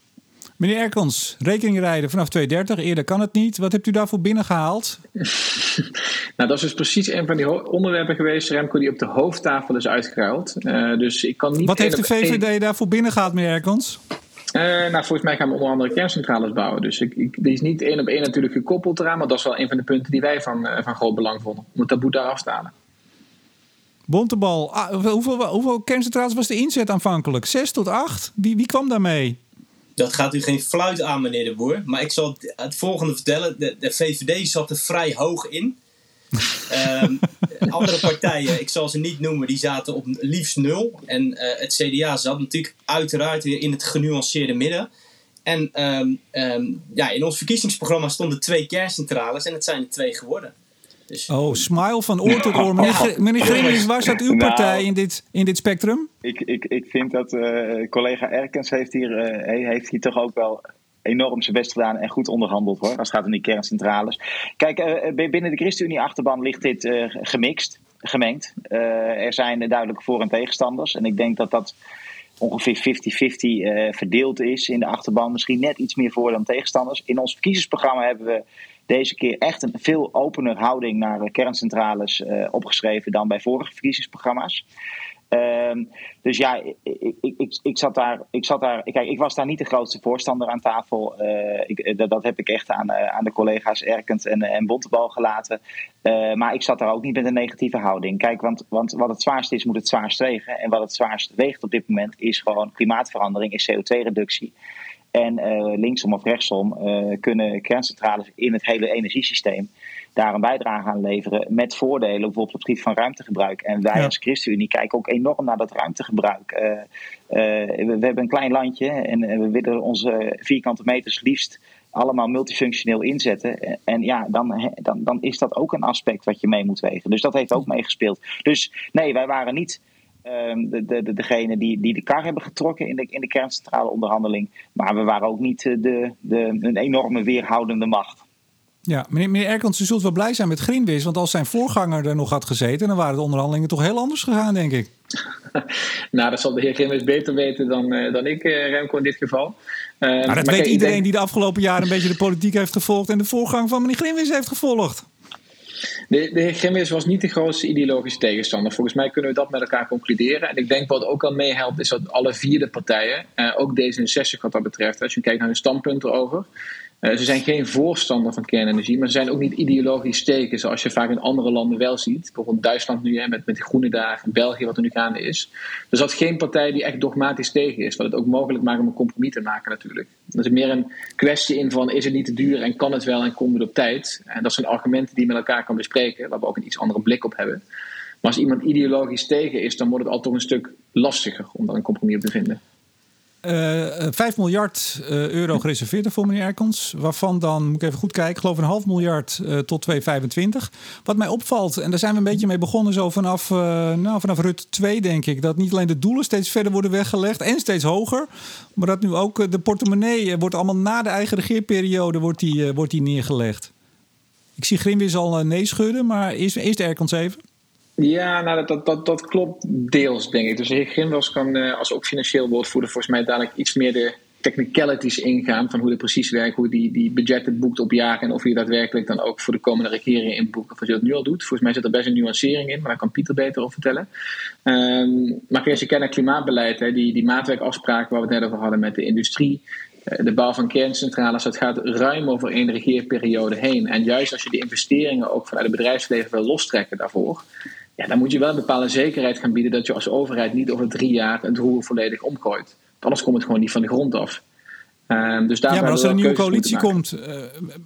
Meneer Erkens, rekening rijden vanaf 230, eerder kan het niet. Wat hebt u daarvoor binnengehaald? nou, dat is dus precies een van die onderwerpen geweest, Remco, die op de hoofdtafel is uitgeruild. Uh, dus ik kan niet Wat heeft de VVD een... daarvoor binnengehaald, meneer Erkens? Uh, nou, volgens mij gaan we onder andere kerncentrales bouwen. Dus ik, ik, die is niet één op één natuurlijk gekoppeld eraan, maar dat is wel een van de punten die wij van, uh, van groot belang vonden. Om het taboe daar af te halen. Bontebal, ah, hoeveel, hoeveel kerncentrales was de inzet aanvankelijk? Zes tot acht? Wie, wie kwam daarmee? Dat gaat u geen fluit aan, meneer de Boer. Maar ik zal het volgende vertellen. De, de VVD zat er vrij hoog in. um, andere partijen, ik zal ze niet noemen, die zaten op liefst nul. En uh, het CDA zat natuurlijk uiteraard weer in het genuanceerde midden. En um, um, ja, in ons verkiezingsprogramma stonden twee kerncentrales en het zijn er twee geworden. Dus, oh, smile van oor tot oor. Meneer, meneer waar staat uw partij nou, in, dit, in dit spectrum? Ik, ik, ik vind dat uh, collega Erkens heeft hier, uh, heeft hier toch ook wel enorm zijn best gedaan en goed onderhandeld hoor. Als het gaat om die kerncentrales. Kijk, uh, binnen de ChristenUnie-achterban ligt dit gemixt, gemengd. er zijn duidelijk voor- en tegenstanders. En ik denk dat dat ongeveer 50-50 verdeeld is in de achterban. Misschien net iets meer voor dan tegenstanders. In ons verkiezingsprogramma hebben we deze keer echt een veel opener houding naar kerncentrales opgeschreven dan bij vorige verkiezingsprogramma's. Uh, dus ja, ik, ik, ik, ik, zat daar, ik zat daar. Kijk, ik was daar niet de grootste voorstander aan tafel. Uh, ik, dat, dat, heb ik echt aan, uh, aan de collega's Erkend en, en Bontebal gelaten. maar ik zat daar ook niet met een negatieve houding. Kijk, want, want wat het zwaarst is, moet het zwaarst wegen. En wat het zwaarst weegt op dit moment is gewoon klimaatverandering, is CO2-reductie. En uh, linksom of rechtsom uh, kunnen kerncentrales in het hele energiesysteem daar een bijdrage aan leveren. Met voordelen, bijvoorbeeld op het gebied van ruimtegebruik. En wij als ChristenUnie kijken ook enorm naar dat ruimtegebruik. Uh, we, we, hebben een klein landje en we willen onze vierkante meters liefst allemaal multifunctioneel inzetten. En ja, dan, dan, dan is dat ook een aspect wat je mee moet wegen. Dus dat heeft ook meegespeeld. Dus nee, wij waren niet de, de, degene die, die de kar hebben getrokken in de, in de kerncentrale onderhandeling. Maar we waren ook niet eh, de, de, een enorme weerhoudende macht. Ja, meneer, meneer Erkans, u zult wel blij zijn met Grinwis. Want als zijn voorganger er nog had gezeten, dan waren de onderhandelingen toch heel anders gegaan, denk ik. nou, dat zal de heer Grinwis beter weten dan, uh, dan ik, uh, Remco, in dit geval. Uh, nou, dat weet iedereen die de afgelopen jaren een beetje de politiek heeft gevolgd en de voorgang van meneer Grinwis heeft gevolgd. De, de heer Grimmis was niet de grootste ideologische tegenstander. Volgens mij kunnen we dat met elkaar concluderen. En ik denk wat ook al meehelpt, is dat alle vier de partijen, eh, ook D66 wat dat betreft, als je kijkt naar hun standpunten erover, uh, ze zijn geen voorstander van kernenergie, maar ze zijn ook niet ideologisch tegen, zoals je vaak in andere landen wel ziet. Bijvoorbeeld Duitsland nu hè, met, met de groene dagen, België wat er nu gaande is. Er zat geen partij die echt dogmatisch tegen is, wat het ook mogelijk maakt om een compromis te maken natuurlijk. Dat is meer een kwestie in van is het niet te duur en kan het wel en komt het op tijd. En dat zijn argumenten die je met elkaar kan bespreken, waar we ook een iets andere blik op hebben. Maar als iemand ideologisch tegen is, dan wordt het al toch een stuk lastiger om daar een compromis op te vinden. Uh, eh, 5 miljard uh, euro gereserveerd voor meneer Erkens. Waarvan dan, moet ik even goed kijken, geloof een half miljard uh, tot 2025. Wat mij opvalt, en daar zijn we een beetje mee begonnen, zo vanaf, nou, vanaf RUT 2 denk ik. Dat niet alleen de doelen steeds verder worden weggelegd en steeds hoger. Maar dat nu ook de portemonnee wordt allemaal na de eigen regeerperiode wordt die, wordt die neergelegd. Ik zie Grimwis al nee schudden, maar eerst, eerst Erkens even. Ja, nou, dat, dat, dat, klopt deels, denk ik. Dus de heer Grimwels kan uh, als ook financieel woordvoerder volgens mij dadelijk iets meer de technicalities ingaan van hoe het precies werkt, hoe die, die budgetten boekt op jaar en of je daadwerkelijk dan ook voor de komende regering inboekt of als je dat nu al doet. Volgens mij zit er best een nuancering in, maar daar kan Pieter beter over vertellen. Um, maar als je kijkt naar klimaatbeleid, hè, die, die maatwerkafspraken waar we het net over hadden met de industrie, eh, de bouw van kerncentrales, dat gaat ruim over één regeerperiode heen. En juist als je die investeringen ook vanuit het bedrijfsleven wil lostrekken daarvoor, ja, dan moet je wel een bepaalde zekerheid gaan bieden dat je als overheid niet over drie jaar het roer volledig omgooit. Anders komt het gewoon niet van de grond af. Um, dus ja, maar als er een nieuwe coalitie komt, uh,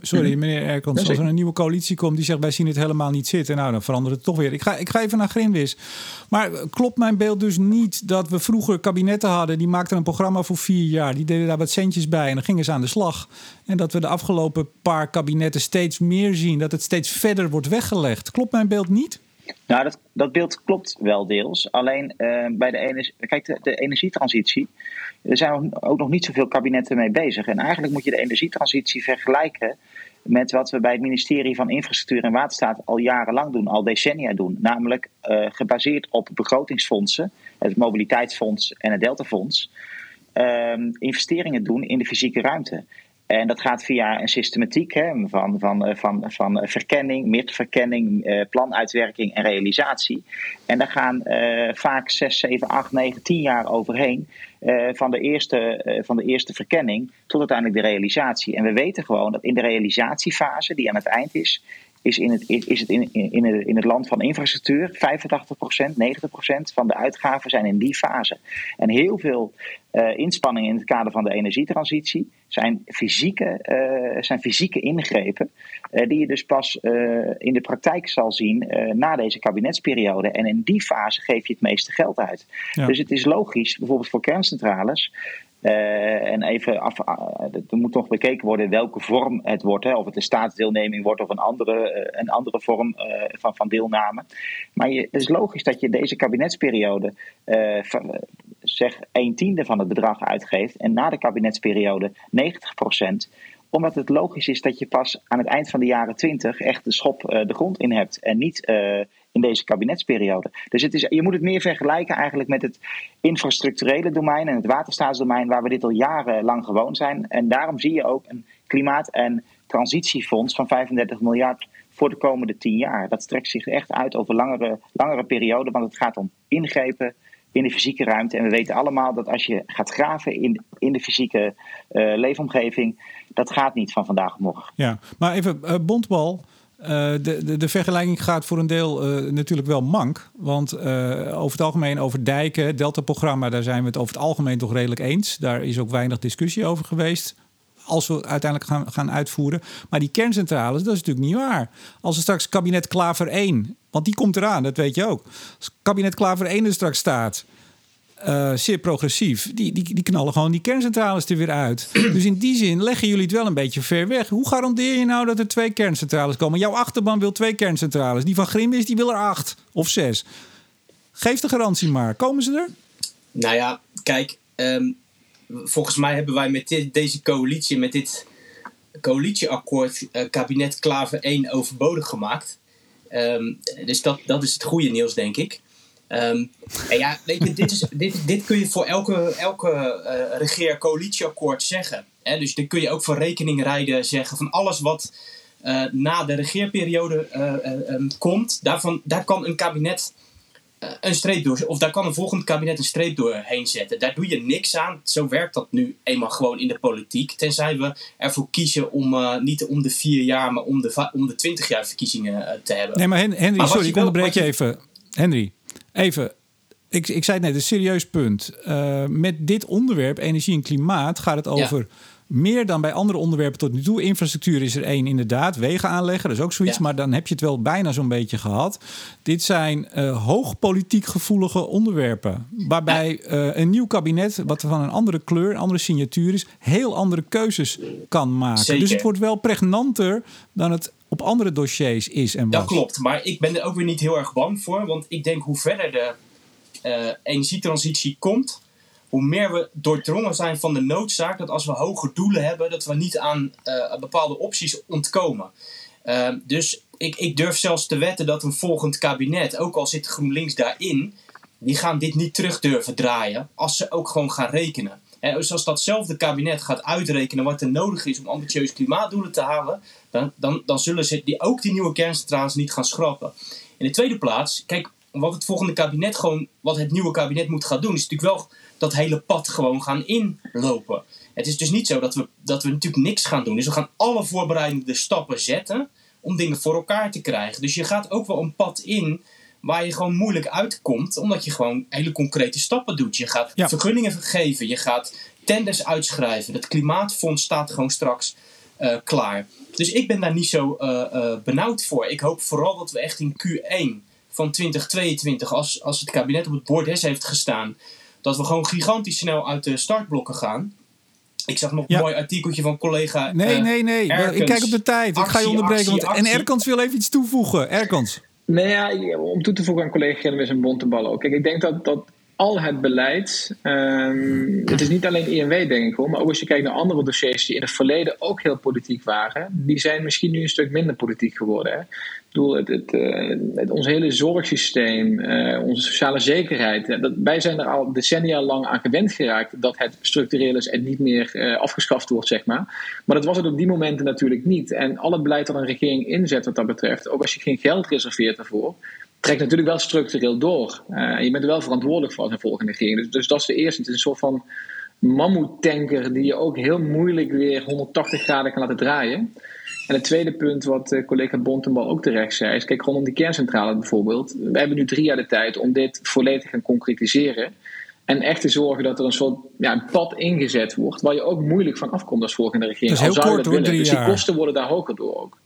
sorry mhm. meneer Erkens, als er een nieuwe coalitie komt die zegt wij zien het helemaal niet zitten, nou dan verandert het toch weer. Ik ga, ik ga even naar Grinwis. Maar klopt mijn beeld dus niet dat we vroeger kabinetten hadden, die maakten een programma voor vier jaar, die deden daar wat centjes bij en dan gingen ze aan de slag. En dat we de afgelopen paar kabinetten steeds meer zien, dat het steeds verder wordt weggelegd. Klopt mijn beeld niet? Nou, dat, dat beeld klopt wel deels. Alleen uh, bij de, energie, kijk, de, energietransitie, er zijn ook nog niet zoveel kabinetten mee bezig. En eigenlijk moet je de energietransitie vergelijken met wat we bij het ministerie van Infrastructuur en Waterstaat al jarenlang doen, al decennia doen. Namelijk uh, gebaseerd op begrotingsfondsen, het Mobiliteitsfonds en het Deltafonds, uh, investeringen doen in de fysieke ruimte. En dat gaat via een systematiek hè, van, van, eh, van, van verkenning, midverkenning, eh, planuitwerking en realisatie. En daar gaan vaak 6, 7, 8, 9, 10 jaar overheen. Van, de eerste, van de eerste verkenning tot uiteindelijk de realisatie. En we weten gewoon dat in de realisatiefase, die aan het eind is, is, in het, is het in, in, in, het, land van infrastructuur 85%, 90% van de uitgaven zijn in die fase. En heel veel uh, inspanningen in het kader van de energietransitie zijn fysieke, uh, zijn fysieke ingrepen. Uh, die je dus pas in de praktijk zal zien na deze kabinetsperiode. En in die fase geef je het meeste geld uit. Ja. Dus het is logisch, bijvoorbeeld voor kerncentrales, uh, en even af, uh, er moet nog bekeken worden welke vorm het wordt. Hè, of het een staatsdeelneming wordt of een andere, uh, een andere vorm van, van deelname. Maar je, het is logisch dat je deze kabinetsperiode zeg een tiende van het bedrag uitgeeft. En na de kabinetsperiode 90 procent omdat het logisch is dat je pas aan het eind van de jaren 20 echt de schop de grond in hebt. En niet in deze kabinetsperiode. Dus het is, je moet het meer vergelijken eigenlijk met het infrastructurele domein en het waterstaatsdomein, waar we dit al jarenlang gewoon zijn. En daarom zie je ook een klimaat- en transitiefonds van 35 miljard voor de komende 10 jaar. Dat strekt zich echt uit over langere, langere perioden, want het gaat om ingrepen in de fysieke ruimte. En we weten allemaal dat als je gaat graven in, in de fysieke uh, leefomgeving, dat gaat niet van vandaag op morgen. Ja, maar even uh, Bontbal. Uh, de, de, de, vergelijking gaat voor een deel uh, natuurlijk wel mank. Want uh, over het algemeen over dijken, Delta-programma, daar zijn we het over het algemeen toch redelijk eens. Daar is ook weinig discussie over geweest. Als we uiteindelijk gaan, gaan uitvoeren. Maar die kerncentrales, dat is natuurlijk niet waar. Als er straks kabinet Klaver 1, want die komt eraan, dat weet je ook. Als kabinet Klaver 1 er straks staat uh, zeer progressief, die, die, die knallen gewoon die kerncentrales er weer uit. dus in die zin leggen jullie het wel een beetje ver weg. Hoe garandeer je nou dat er twee kerncentrales komen? Jouw achterban wil twee kerncentrales. Die van Grim is, die wil er acht of zes. Geef de garantie maar. Komen ze er? Nou ja, kijk, um, volgens mij hebben wij met deze coalitie, met dit coalitieakkoord, uh, kabinet Klaver 1 overbodig gemaakt. Um, dus dat, dat is het goede nieuws, denk ik. Um, en ja, weet je, dit, is, dit, dit kun je voor elke, elke uh, regeer-coalitieakkoord zeggen. Hè? Dus dan kun je ook voor rekening rijden zeggen van alles wat uh, na de regeerperiode uh, um, komt, daarvan, daar kan een kabinet een streep door, of daar kan een volgend kabinet een streep doorheen zetten. Daar doe je niks aan. Zo werkt dat nu eenmaal gewoon in de politiek. Tenzij we ervoor kiezen om niet om de vier jaar, maar om de, om de twintig jaar verkiezingen te hebben. Nee, maar Henry, maar sorry, ik onderbreek je even. Henry, Even, ik, ik zei het net, een serieus punt. Uh, met dit onderwerp, energie en klimaat, gaat het over ja. meer dan bij andere onderwerpen tot nu toe. Infrastructuur is er één, inderdaad. Wegen aanleggen, dat is ook zoiets. Ja. Maar dan heb je het wel bijna zo'n beetje gehad. Dit zijn uh, hoog politiek gevoelige onderwerpen. Waarbij uh, een nieuw kabinet, wat van een andere kleur, een andere signatuur is, heel andere keuzes kan maken. Zeker. Dus het wordt wel pregnanter dan het op andere dossiers is en was. Dat klopt, maar ik ben er ook weer niet heel erg bang voor. Want ik denk hoe verder de uh, energietransitie komt, hoe meer we doordrongen zijn van de noodzaak dat als we hoge doelen hebben, dat we niet aan uh, bepaalde opties ontkomen. Uh, dus ik, ik durf zelfs te wetten dat een volgend kabinet, ook al zit GroenLinks daarin, die gaan dit niet terug durven draaien als ze ook gewoon gaan rekenen. En dus als datzelfde kabinet gaat uitrekenen wat er nodig is om ambitieuze klimaatdoelen te halen, dan, dan, dan zullen ze die, ook die nieuwe kerncentrales niet gaan schrappen. In de tweede plaats, kijk, wat het volgende kabinet gewoon, wat het nieuwe kabinet moet gaan doen, is natuurlijk wel dat hele pad gewoon gaan inlopen. Het is dus niet zo dat we, dat we natuurlijk niks gaan doen. Dus we gaan alle voorbereidende stappen zetten om dingen voor elkaar te krijgen. Dus je gaat ook wel een pad in waar je gewoon moeilijk uitkomt, omdat je gewoon hele concrete stappen doet. Je gaat Ja. vergunningen geven, je gaat tenders uitschrijven. Het klimaatfonds staat gewoon straks eh, klaar. Dus ik ben daar niet zo eh, eh, benauwd voor. Ik hoop vooral dat we echt in Q1 van 2022, als, als het kabinet op het bordes heeft gestaan, dat we gewoon gigantisch snel uit de startblokken gaan. Ik zag nog Ja. een mooi artikeltje van collega. Nee, nee, nee. Erkens. Ik kijk op de tijd. ik ga je onderbreken. actie, want, en. Erkans wil even iets toevoegen. Erkans. Nee, ja, om toe te voegen aan collega Gilles en Bontebal ook. Kijk, ik denk dat, dat al het beleid, ehm, het is niet alleen INW denk ik hoor, maar ook als je kijkt naar andere dossiers die in het verleden ook heel politiek waren, die zijn misschien nu een stuk minder politiek geworden. Hè? Ik bedoel, het, het, eh, het- ons hele zorgsysteem, eh, onze sociale zekerheid, ja, dat, wij zijn er al decennia lang aan gewend geraakt dat het structureel is en niet meer eh, afgeschaft wordt, zeg maar. Maar dat was het op die momenten natuurlijk niet. En al het beleid dat een regering inzet wat dat betreft, ook als je geen geld reserveert daarvoor, trekt natuurlijk wel structureel door. Eh, je bent er wel verantwoordelijk voor als een volgende regering. Dus, dus dat is de eerste. Het is een soort van mammoetanker die je ook heel moeilijk weer 180 graden kan laten draaien. En het tweede punt wat eh, collega Bontenbal ook terecht zei, is kijk rondom die kerncentrale bijvoorbeeld. We hebben nu drie jaar de tijd om dit volledig te gaan concretiseren. En echt te zorgen dat er een soort ja, een pad ingezet wordt, waar je ook moeilijk van afkomt als volgende regering. Dat is heel kort, drie Dus die kosten worden daar hoger door ook.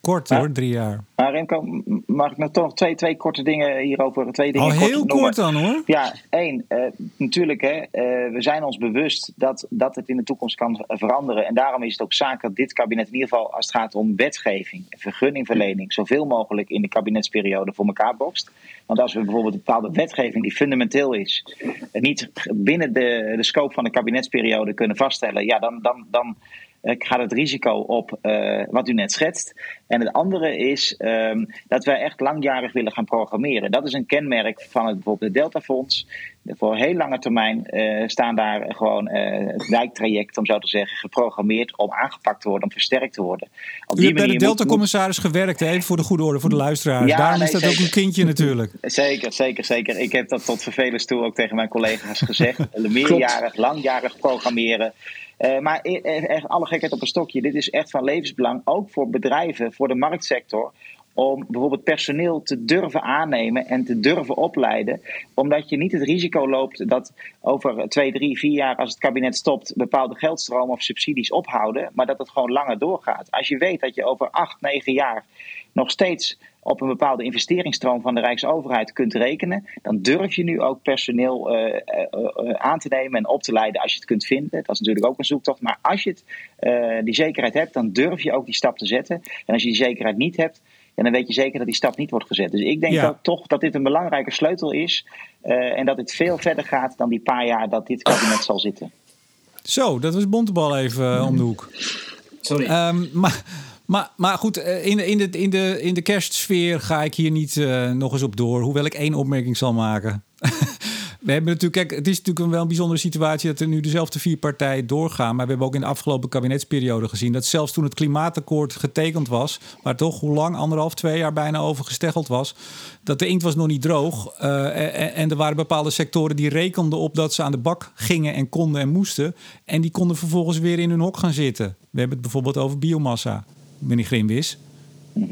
Kort hoor, drie jaar. Maar Remco, mag ik nog toch twee, twee korte dingen hierover, twee dingen Al kort heel kort dan hoor. Ja, één, eh, natuurlijk, hè, eh, we zijn ons bewust dat, dat het in de toekomst kan veranderen. En daarom is het ook zaak dat dit kabinet, in ieder geval als het gaat om wetgeving, vergunningverlening, zoveel mogelijk in de kabinetsperiode voor elkaar bokst. Want als we bijvoorbeeld een bepaalde wetgeving die fundamenteel is, eh, niet binnen de, de scope van de kabinetsperiode kunnen vaststellen, ja, dan, dan, dan gaat het risico op eh, wat u net schetst. En het andere is ehm, dat wij echt langjarig willen gaan programmeren. Dat is een kenmerk van het, bijvoorbeeld het Deltafonds. Voor heel lange termijn eh, staan daar gewoon eh, het wijktraject, om zo te zeggen, geprogrammeerd om aangepakt te worden, om versterkt te worden. Op U hebt bij de Delta-commissaris gewerkt, even voor de goede orde, voor de luisteraars. Ja, Daarom nee, is dat zeker. ook een kindje natuurlijk. Zeker, zeker, zeker. Ik heb dat tot vervelens toe ook tegen mijn collega's gezegd. Meerjarig, langjarig programmeren. Eh, maar e- e- echt alle gekheid op een stokje. Dit is echt van levensbelang, ook voor bedrijven, voor de marktsector. Om bijvoorbeeld personeel te durven aannemen en te durven opleiden. Omdat je niet het risico loopt dat over twee, drie, vier jaar, als het kabinet stopt, bepaalde geldstromen of subsidies ophouden. Maar dat het gewoon langer doorgaat. Als je weet dat je over acht, negen jaar nog steeds op een bepaalde investeringsstroom van de Rijksoverheid kunt rekenen, dan durf je nu ook personeel eh, eh, eh, aan te nemen en op te leiden als je het kunt vinden. Dat is natuurlijk ook een zoektocht. Maar als je het, eh, die zekerheid hebt, dan durf je ook die stap te zetten. En als je die zekerheid niet hebt, dan weet je zeker dat die stap niet wordt gezet. Dus ik denk Ja. ook toch dat dit een belangrijke sleutel is. eh, en dat het veel verder gaat dan die paar jaar dat dit kabinet zal zitten. Zo, dat was Bontebal even om de hoek. Sorry. Ehm, maar, maar, maar goed, eh, in, de- in, de, in, de, in de kerstsfeer ga ik hier niet eh, nog eens op door. Hoewel ik één opmerking zal maken. We hebben natuurlijk, kijk, het is natuurlijk een wel een bijzondere situatie dat er nu dezelfde vier partijen doorgaan. Maar we hebben ook in de afgelopen kabinetsperiode gezien dat zelfs toen het klimaatakkoord getekend was, waar toch hoe lang, anderhalf, twee jaar bijna over gesteggeld was, dat de inkt was nog niet droog. Eh, en, en er waren bepaalde sectoren die rekenden op dat ze aan de bak gingen en konden en moesten. En die konden vervolgens weer in hun hok gaan zitten. We hebben het bijvoorbeeld over biomassa, meneer Grimwis.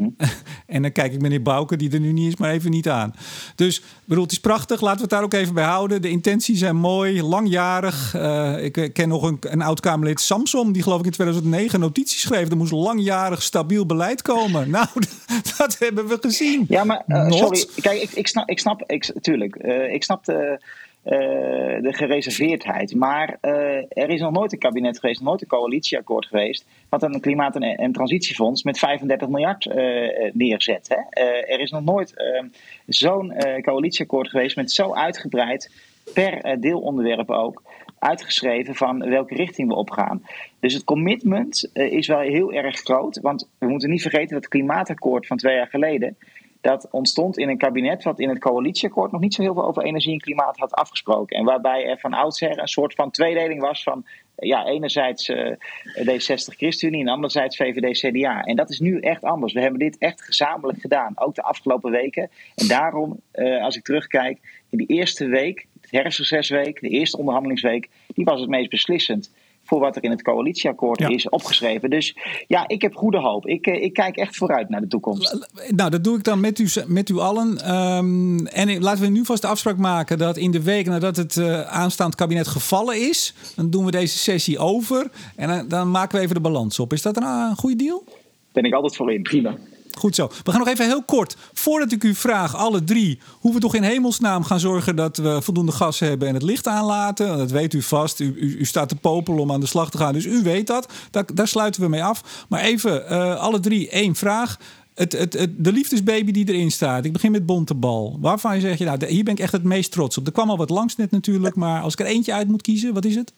En dan kijk ik meneer Bouke, die er nu niet is, maar even niet aan. Dus bedoel, het is prachtig. Laten we het daar ook even bij houden. De intenties zijn mooi, langjarig. Eh, ik ken nog een, een oud-Kamerlid, Samsom, die geloof ik in 2009 notities schreef. Er moest langjarig stabiel beleid komen. Nou, dat hebben we gezien. Ja, maar eh, sorry. Kijk, ik, ik snap, ik snap ik, tuurlijk, eh, ik snap de, de gereserveerdheid. Maar eh, er is nog nooit een kabinet geweest, nooit een coalitieakkoord geweest. wat een klimaat- en, transitiefonds met 35 miljard eh, neerzet. Hè? Eh, er is nog nooit eh, zo'n eh, coalitieakkoord geweest met zo uitgebreid, per eh, deelonderwerp ook uitgeschreven van welke richting we opgaan. Dus het commitment eh, is wel heel erg groot. Want we moeten niet vergeten dat het klimaatakkoord van twee jaar geleden dat ontstond in een kabinet wat in het coalitieakkoord nog niet zo heel veel over energie en klimaat had afgesproken. En waarbij er van oudsher een soort van tweedeling was van ja, enerzijds uh, D60 ChristenUnie en anderzijds VVD CDA. En dat is nu echt anders. We hebben dit echt gezamenlijk gedaan, ook de afgelopen weken. En daarom, uh, als ik terugkijk, in die eerste week, het herfstrecesweek, de eerste onderhandelingsweek, die was het meest beslissend voor wat er in het coalitieakkoord is opgeschreven. Dus ja, ik heb goede hoop. Ik, eh, ik kijk echt vooruit naar de toekomst. Nou, dat doe ik dan met u, met u allen. Um, en laten we nu vast de afspraak maken dat in de week nadat het uh, aanstaand kabinet gevallen is, dan doen we deze sessie over en dan, dan maken we even de balans op. Is dat een, een goede deal? Ben ik altijd voor in. Prima. Goed zo. We gaan nog even heel kort, voordat ik u vraag, alle drie, hoe we toch in hemelsnaam gaan zorgen dat we voldoende gas hebben en het licht aanlaten. Dat weet u vast. U, u, u staat te popelen om aan de slag te gaan, dus u weet dat. Daar, daar sluiten we mee af. Maar even, uh, alle drie, één vraag. Het, het, het, de liefdesbaby die erin staat. Ik begin met Bontebal. Waarvan zeg je, nou, hier ben ik echt het meest trots op. Er kwam al wat langs net natuurlijk, maar als ik er eentje uit moet kiezen, wat is het?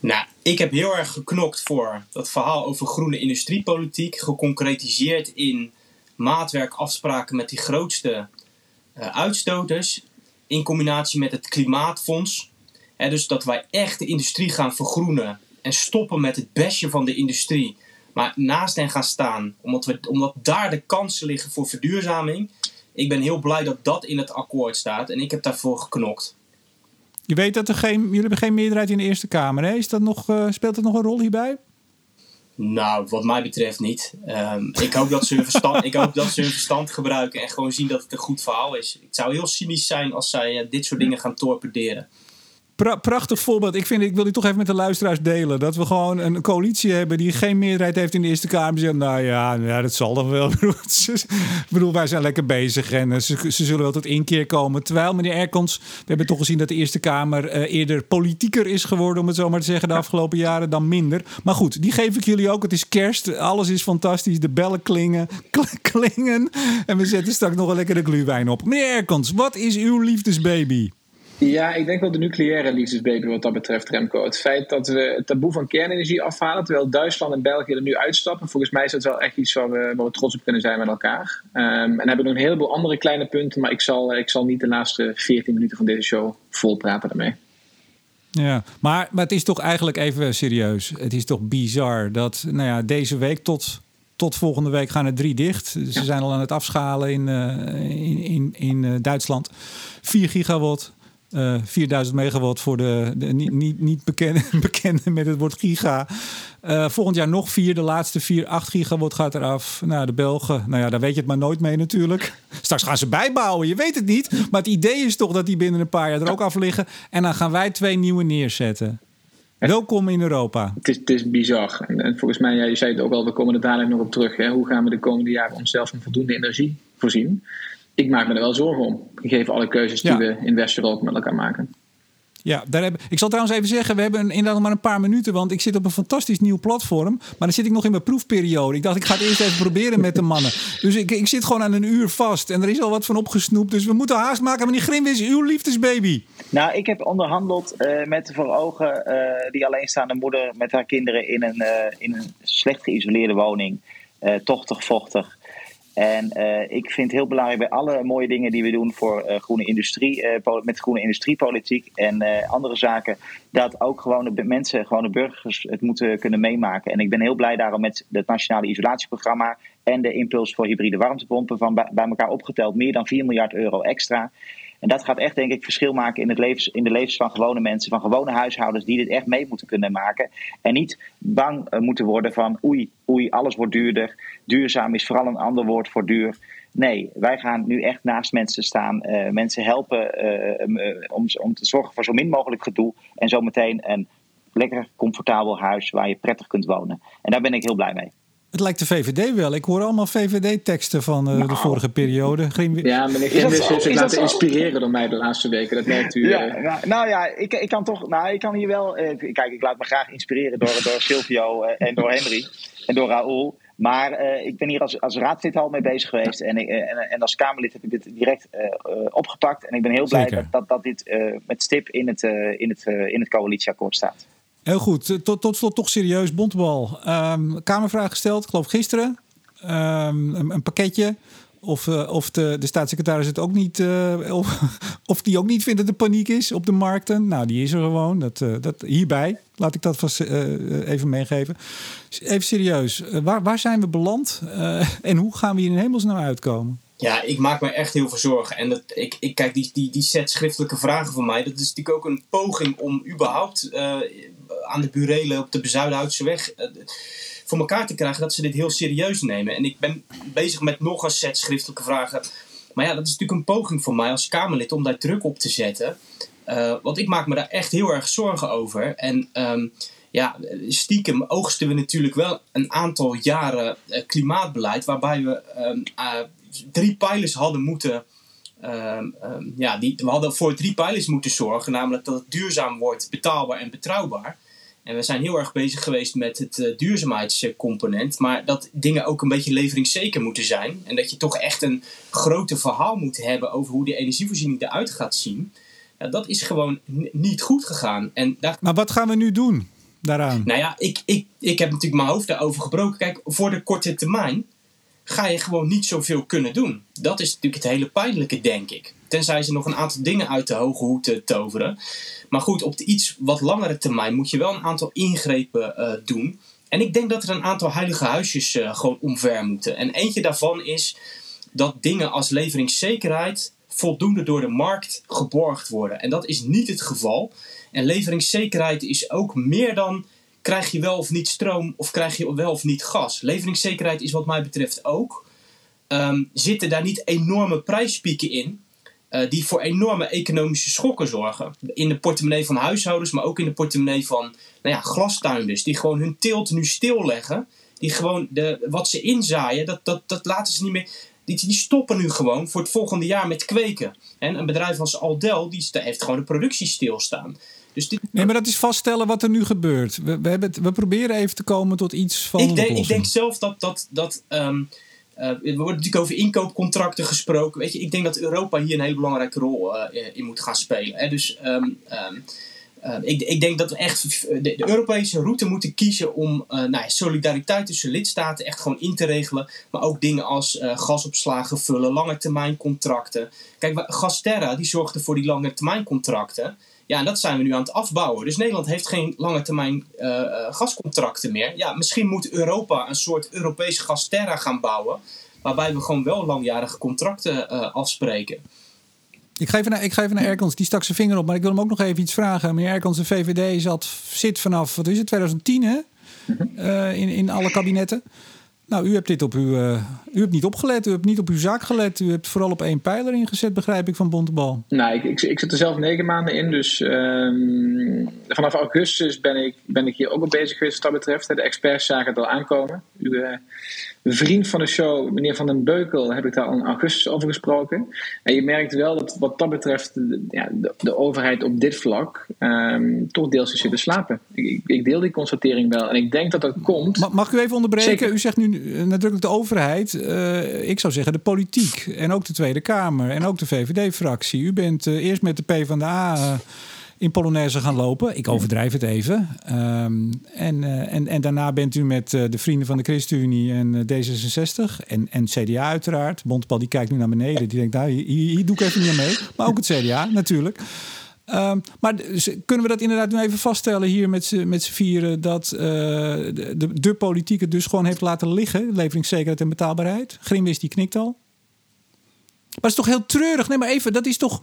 Nou, ik heb heel erg geknokt voor dat verhaal over groene industriepolitiek. Geconcretiseerd in maatwerkafspraken met die grootste uh, uitstoters. In combinatie met het Klimaatfonds. Dus dat wij echt de industrie gaan vergroenen. En stoppen met het bestje van de industrie. Maar naast hen gaan staan. Omdat, we, omdat daar de kansen liggen voor verduurzaming. Ik ben heel blij dat dat in het akkoord staat. En ik heb daarvoor geknokt. Je weet dat er geen, jullie hebben geen meerderheid in de Eerste Kamer. Is dat nog, uh, speelt dat nog een rol hierbij? Nou, wat mij betreft niet. Um, ik, hoop dat ze hun verstand, ik hoop dat ze hun verstand gebruiken en gewoon zien dat het een goed verhaal is. Het zou heel cynisch zijn als zij uh, dit soort dingen gaan torpederen. Pra prachtig voorbeeld. Ik, vind, ik wil dit toch even met de luisteraars delen. Dat we gewoon een coalitie hebben die geen meerderheid heeft in de Eerste Kamer. Zeggen, nou ja, dat zal dan wel. Ik bedoel, wij zijn lekker bezig en ze, ze zullen wel tot inkeer komen. Terwijl, meneer Erkons, we hebben toch gezien dat de Eerste Kamer uh, eerder politieker is geworden, om het zo maar te zeggen, de afgelopen jaren dan minder. Maar goed, die geef ik jullie ook. Het is kerst, alles is fantastisch. De bellen klingen, klingen. En we zetten straks nog een lekkere gluwijn op. Meneer Erkons, wat is uw liefdesbaby? Ja, ik denk wel de nucleaire liefdesbaby wat dat betreft, Remco. Het feit dat we het taboe van kernenergie afhalen, terwijl Duitsland en België er nu uitstappen. Volgens mij is dat wel echt iets waar we, waar we trots op kunnen zijn met elkaar. Um, en hebben we nog een heleboel andere kleine punten, maar ik zal, ik zal niet de laatste 14 minuten van deze show vol praten daarmee. Ja, maar, maar het is toch eigenlijk even serieus. Het is toch bizar dat nou ja, deze week tot, tot volgende week gaan er drie dicht. Ze zijn al aan het afschalen in, uh, in, in, in uh, Duitsland. 4 gigawatt. Uh, 4000 megawatt voor de, de niet, niet, niet bekende, bekende met het woord giga. Uh, volgend jaar nog vier, de laatste vier, 8 gigawatt gaat eraf. Nou, de Belgen, nou ja, daar weet je het maar nooit mee natuurlijk. Straks gaan ze bijbouwen, je weet het niet. Maar het idee is toch dat die binnen een paar jaar er ook af liggen. En dan gaan wij twee nieuwe neerzetten. Welkom in Europa. Het is, het is bizar. En, en volgens mij, ja, je zei het ook al, we komen er dadelijk nog op terug. Hè? Hoe gaan we de komende jaren onszelf van voldoende energie voorzien? Ik maak me er wel zorgen om. Gegeven alle keuzes die we in West-Europa met elkaar maken. Ja, daar heb, ik zal trouwens even zeggen, we hebben inderdaad nog maar een paar minuten, want ik zit op een fantastisch nieuw platform, maar dan zit ik nog in mijn proefperiode. Ik dacht, ik ga het eerst even proberen met de mannen. Dus ik, ik zit gewoon aan een uur vast en er is al wat van opgesnoept, dus we moeten haast maken. Meneer Grim is uw liefdesbaby. Nou, ik heb onderhandeld uh, met voor ogen uh, die alleenstaande moeder met haar kinderen in een, uh, in een slecht geïsoleerde woning, tochtig, vochtig. En uh, ik vind heel belangrijk bij alle mooie dingen die we doen voor uh, groene industrie, uh, met groene industriepolitiek en andere zaken, dat ook gewoon de mensen, gewoon de burgers het moeten kunnen meemaken. En ik ben heel blij daarom met het Nationale Isolatieprogramma en de impuls voor hybride warmtepompen van bij elkaar opgeteld meer dan 4 miljard euro extra. En dat gaat echt, denk ik, verschil maken in, het levens, in de levens van gewone mensen, van gewone huishoudens, die dit echt mee moeten kunnen maken. En niet bang uh, moeten worden van oei, oei, alles wordt duurder. Duurzaam is vooral een ander woord voor duur. Nee, wij gaan nu echt naast mensen staan, uh, mensen helpen om, om te zorgen voor zo min mogelijk gedoe. En zometeen een lekker comfortabel huis waar je prettig kunt wonen. En daar ben ik heel blij mee. Het lijkt de VVD wel. Ik hoor allemaal VVD-teksten van uh, nou, de vorige periode. Geen... Ja, meneer Grimwis heeft zich laten inspireren door mij de laatste weken. Dat merkt u. Ja, uh... nou, nou, ja, ik, ik kan toch. Nou, ik kan hier wel. Uh, kijk, ik laat me graag inspireren door, door Silvio en door Henry en door Raoul. Maar ik ben hier als, als raadslid al mee bezig geweest. En, ik, en, en, als Kamerlid heb ik dit direct opgepakt. En ik ben heel blij dat, dat, dat, dit met stip in het, in het, in het coalitieakkoord staat. Heel goed. Tot, tot slot toch serieus. Bontebal. Um, kamervraag gesteld, ik geloof gisteren. Um, een, een, pakketje Of, uh, of de, de staatssecretaris het ook niet. Uh, of, of die ook niet vindt dat er paniek is op de markten. Nou, die is er gewoon. Dat, dat, hierbij. Laat ik dat vast even meegeven. Even serieus. waar, waar zijn we beland? en hoe gaan we hier in hemelsnaam uitkomen? Ja, ik maak me echt heel veel zorgen. En dat, ik, ik kijk, die, die, die set schriftelijke vragen van mij, dat is natuurlijk ook een poging om überhaupt aan de burelen op de Bezuidenhoutse weg uh, voor elkaar te krijgen dat ze dit heel serieus nemen. En ik ben bezig met nog een set schriftelijke vragen. Maar ja, dat is natuurlijk een poging voor mij als Kamerlid om daar druk op te zetten. Uh, want ik maak me daar echt heel erg zorgen over. En um, ja, stiekem oogsten we natuurlijk wel een aantal jaren klimaatbeleid waarbij we um, drie pijlers hadden moeten. Um, um, ja, die, we hadden voor drie pijlers moeten zorgen, namelijk dat het duurzaam wordt, betaalbaar en betrouwbaar. En we zijn heel erg bezig geweest met het uh, duurzaamheidscomponent, maar dat dingen ook een beetje leveringszeker moeten zijn. En dat je toch echt een grote verhaal moet hebben over hoe die energievoorziening eruit gaat zien. Ja, dat is gewoon niet goed gegaan. En daar... Maar wat gaan we nu doen daaraan? Nou ja, ik, ik, ik heb natuurlijk mijn hoofd daarover gebroken. Kijk, voor de korte termijn ga je gewoon niet zoveel kunnen doen. Dat is natuurlijk het hele pijnlijke, denk ik. Tenzij ze nog een aantal dingen uit de hoge hoed toveren. Maar goed, op de iets wat langere termijn moet je wel een aantal ingrepen uh, doen. En ik denk dat er een aantal heilige huisjes uh, gewoon omver moeten. En eentje daarvan is dat dingen als leveringszekerheid voldoende door de markt geborgd worden. En dat is niet het geval. En leveringszekerheid is ook meer dan krijg je wel of niet stroom of krijg je wel of niet gas. Leveringszekerheid is wat mij betreft ook. Um, zitten daar niet enorme prijspieken in, uh, die voor enorme economische schokken zorgen. In de portemonnee van huishoudens, maar ook in de portemonnee van nou ja, glastuinders, die gewoon hun teelt nu stilleggen. Die gewoon de, wat ze inzaaien, dat, dat, dat laten ze niet meer. Die, die stoppen nu gewoon voor het volgende jaar met kweken. En een bedrijf als Aldel, die heeft gewoon de productie stilstaan. Dus dit... Nee, maar dat is vaststellen wat er nu gebeurt. We, we, hebben het, we proberen even te komen tot iets van. Ik denk, ik denk zelf dat. dat, dat um, uh, er wordt natuurlijk over inkoopcontracten gesproken. Weet je, ik denk dat Europa hier een hele belangrijke rol uh, in moet gaan spelen. Hè? Dus um, um, uh, ik, ik, denk dat we echt de, de, Europese route moeten kiezen om uh, nou ja, solidariteit tussen lidstaten echt gewoon in te regelen. Maar ook dingen als gasopslagen vullen, lange termijn contracten. Kijk, Gasterra die zorgde voor die lange termijn contracten. Ja, en dat zijn we nu aan het afbouwen. Dus Nederland heeft geen lange termijn uh, gascontracten meer. Ja, misschien moet Europa een soort Europees gasterra gaan bouwen. Waarbij we gewoon wel langjarige contracten uh, afspreken. Ik ga, even naar, ik ga even naar Erkans, die stak zijn vinger op. Maar ik wil hem ook nog even iets vragen. Meneer Erkans, de VVD zat, zit vanaf, wat is het, 2010 hè? Uh, in, in alle kabinetten. Nou, u hebt dit op uw. Uh, u hebt niet opgelet, u hebt niet op uw zaak gelet. U hebt vooral op één pijler ingezet, begrijp ik, van Bontebal. Nou, ik, ik, zit er zelf negen maanden in. Dus um, vanaf augustus ben ik, ben ik hier ook al bezig geweest wat dat betreft. De experts zagen het al aankomen. U, uh, vriend van de show, meneer Van den Beukel, heb ik daar al in augustus over gesproken. En je merkt wel dat wat dat betreft de, ja, de, de overheid op dit vlak um, toch deels is zitten slapen. Ik, ik, deel die constatering wel. En ik denk dat dat komt. Mag, mag ik u even onderbreken? Zeker. U zegt nu nadrukkelijk de overheid. Uh, ik zou zeggen de politiek. En ook de Tweede Kamer. En ook de VVD-fractie. U bent uh, eerst met de PvdA... Uh, in Polonaise gaan lopen. Ik overdrijf het even. Um, en, uh, en, en daarna bent u met uh, de vrienden van de ChristenUnie en uh, D66 en, en CDA uiteraard. Bontbal die kijkt nu naar beneden. Die denkt, nou, hier, hier doe ik even niet mee. Maar ook het CDA natuurlijk. Um, maar kunnen we dat inderdaad nu even vaststellen hier met z'n vieren... dat de, de, de politiek het dus gewoon heeft laten liggen... leveringszekerheid en betaalbaarheid? Grimwis die knikt al. Maar het is toch heel treurig? Nee, maar even, dat is toch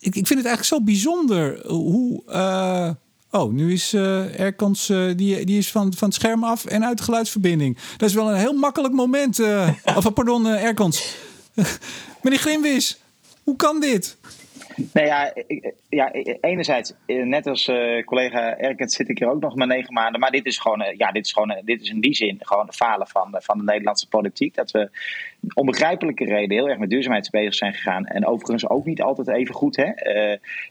ik, ik vind het eigenlijk zo bijzonder hoe. Uh, oh, nu is uh, Erkans, die, die is van, van het scherm af en uit de geluidsverbinding. Dat is wel een heel makkelijk moment. of pardon, Erkans. Meneer Grimwis, hoe kan dit? Nou ja, ja, enerzijds, net als uh, collega Erkens zit ik hier ook nog maar negen maanden. Maar dit is gewoon, ja, dit is gewoon, dit is in die zin gewoon de falen van, van de Nederlandse politiek. Dat we onbegrijpelijke reden heel erg met duurzaamheid bezig zijn gegaan. En overigens ook niet altijd even goed. Hè?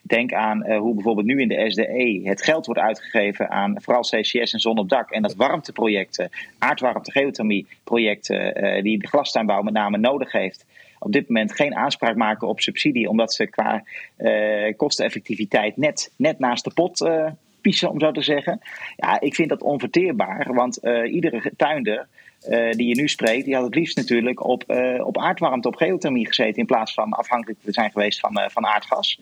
Denk aan hoe bijvoorbeeld nu in de SDE het geld wordt uitgegeven aan vooral CCS en zon op dak. En dat warmteprojecten, aardwarmte, geothermieprojecten, uh, die de glastuinbouw met name nodig heeft op dit moment geen aanspraak maken op subsidie, omdat ze qua uh, kosteneffectiviteit net, net naast de pot uh, piezen, om zo te zeggen. Ja, ik vind dat onverteerbaar, want iedere tuinder die je nu spreekt, die had het liefst natuurlijk op, op aardwarmte, op geothermie gezeten, in plaats van afhankelijk te zijn geweest van, van aardgas.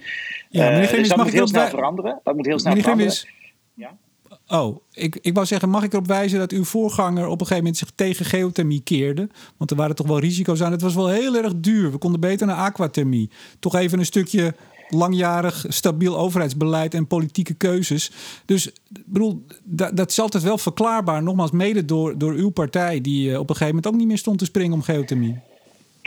Ja, dus dat moet heel snel veranderen. Dat moet heel snel veranderen. Ja? Oh, ik, ik wou zeggen, mag ik erop wijzen dat uw voorganger op een gegeven moment zich tegen geothermie keerde? Want er waren toch wel risico's aan. Het was wel heel erg duur. We konden beter naar aquathermie. Toch even een stukje langjarig stabiel overheidsbeleid en politieke keuzes. Dus bedoel, dat, dat is altijd wel verklaarbaar. Nogmaals, mede door, door uw partij, die eh, op een gegeven moment ook niet meer stond te springen om geothermie.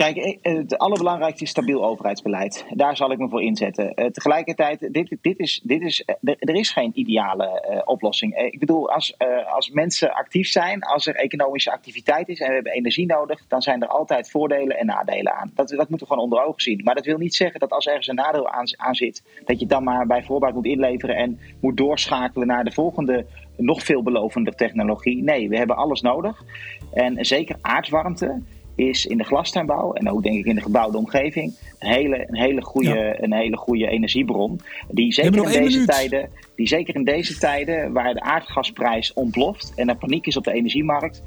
Kijk, eh, het allerbelangrijkste is stabiel overheidsbeleid. Daar zal ik me voor inzetten. Uh, tegelijkertijd, dit, dit is, dit is, er is geen ideale oplossing. Ik bedoel, als, als mensen actief zijn, als er economische activiteit is en we hebben energie nodig, dan zijn er altijd voordelen en nadelen aan. Dat, dat moeten we gewoon onder ogen zien. Maar dat wil niet zeggen dat als ergens een nadeel aan, zit, dat je dan maar bij voorbaat moet inleveren en moet doorschakelen naar de volgende nog veelbelovende technologie. Nee, we hebben alles nodig. En zeker aardwarmte is in de glastuinbouw en ook denk ik in de gebouwde omgeving een hele, een hele, goede, een hele goede energiebron. Die zeker, in deze tijden, die zeker in deze tijden waar de aardgasprijs ontploft en er paniek is op de energiemarkt.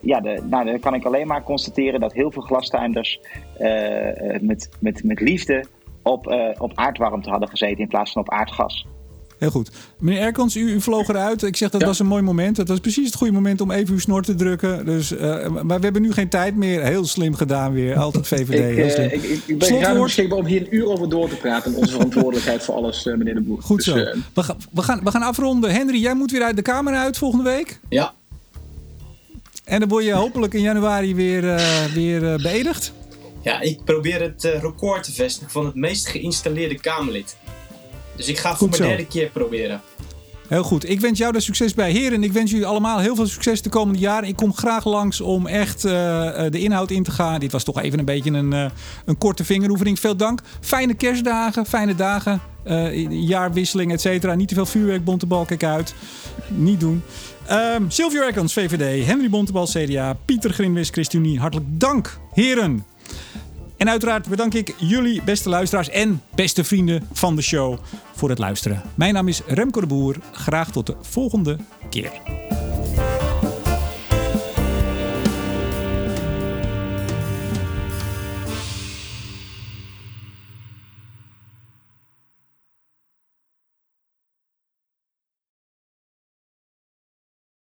Ja, de, nou, dan kan ik alleen maar constateren dat heel veel glastuinders uh, met, met, met liefde op, uh, op aardwarmte hadden gezeten in plaats van op aardgas. Heel goed. Meneer Erkans, u, u vloog eruit. Ik zeg dat was een mooi moment. Dat was precies het goede moment om even uw snor te drukken. Dus, uh, maar we hebben nu geen tijd meer. Heel slim gedaan weer. Altijd VVD. ik, heel slim. Uh, ik, ik, ben graag beschikbaar om hier een uur over door te praten. Onze verantwoordelijkheid voor alles, uh, meneer de Boer. Goed dus, zo. We, ga, we, gaan, we gaan afronden. Henry, jij moet weer uit de Kamer uit volgende week. Ja. En dan word je hopelijk in januari weer, weer beëdigd. Ja, ik probeer het record te vestigen van het meest geïnstalleerde Kamerlid. Dus ik ga voor mijn derde keer proberen. Heel goed. Ik wens jou daar succes bij. Heren, ik wens jullie allemaal heel veel succes de komende jaren. Ik kom graag langs om echt uh, de inhoud in te gaan. Dit was toch even een beetje een, uh, een korte vingeroefening. Veel dank. Fijne kerstdagen, fijne dagen. Uh, jaarwisseling, et cetera. Niet te veel vuurwerk, Bontebal, kijk uit. Niet doen. Um, Sylvia Erkans, VVD. Henry Bontebal, CDA. Pieter Grinwis, ChristenUnie. Hartelijk dank, heren. En uiteraard bedank ik jullie, beste luisteraars en beste vrienden van de show, voor het luisteren. Mijn naam is Remco de Boer. Graag tot de volgende keer.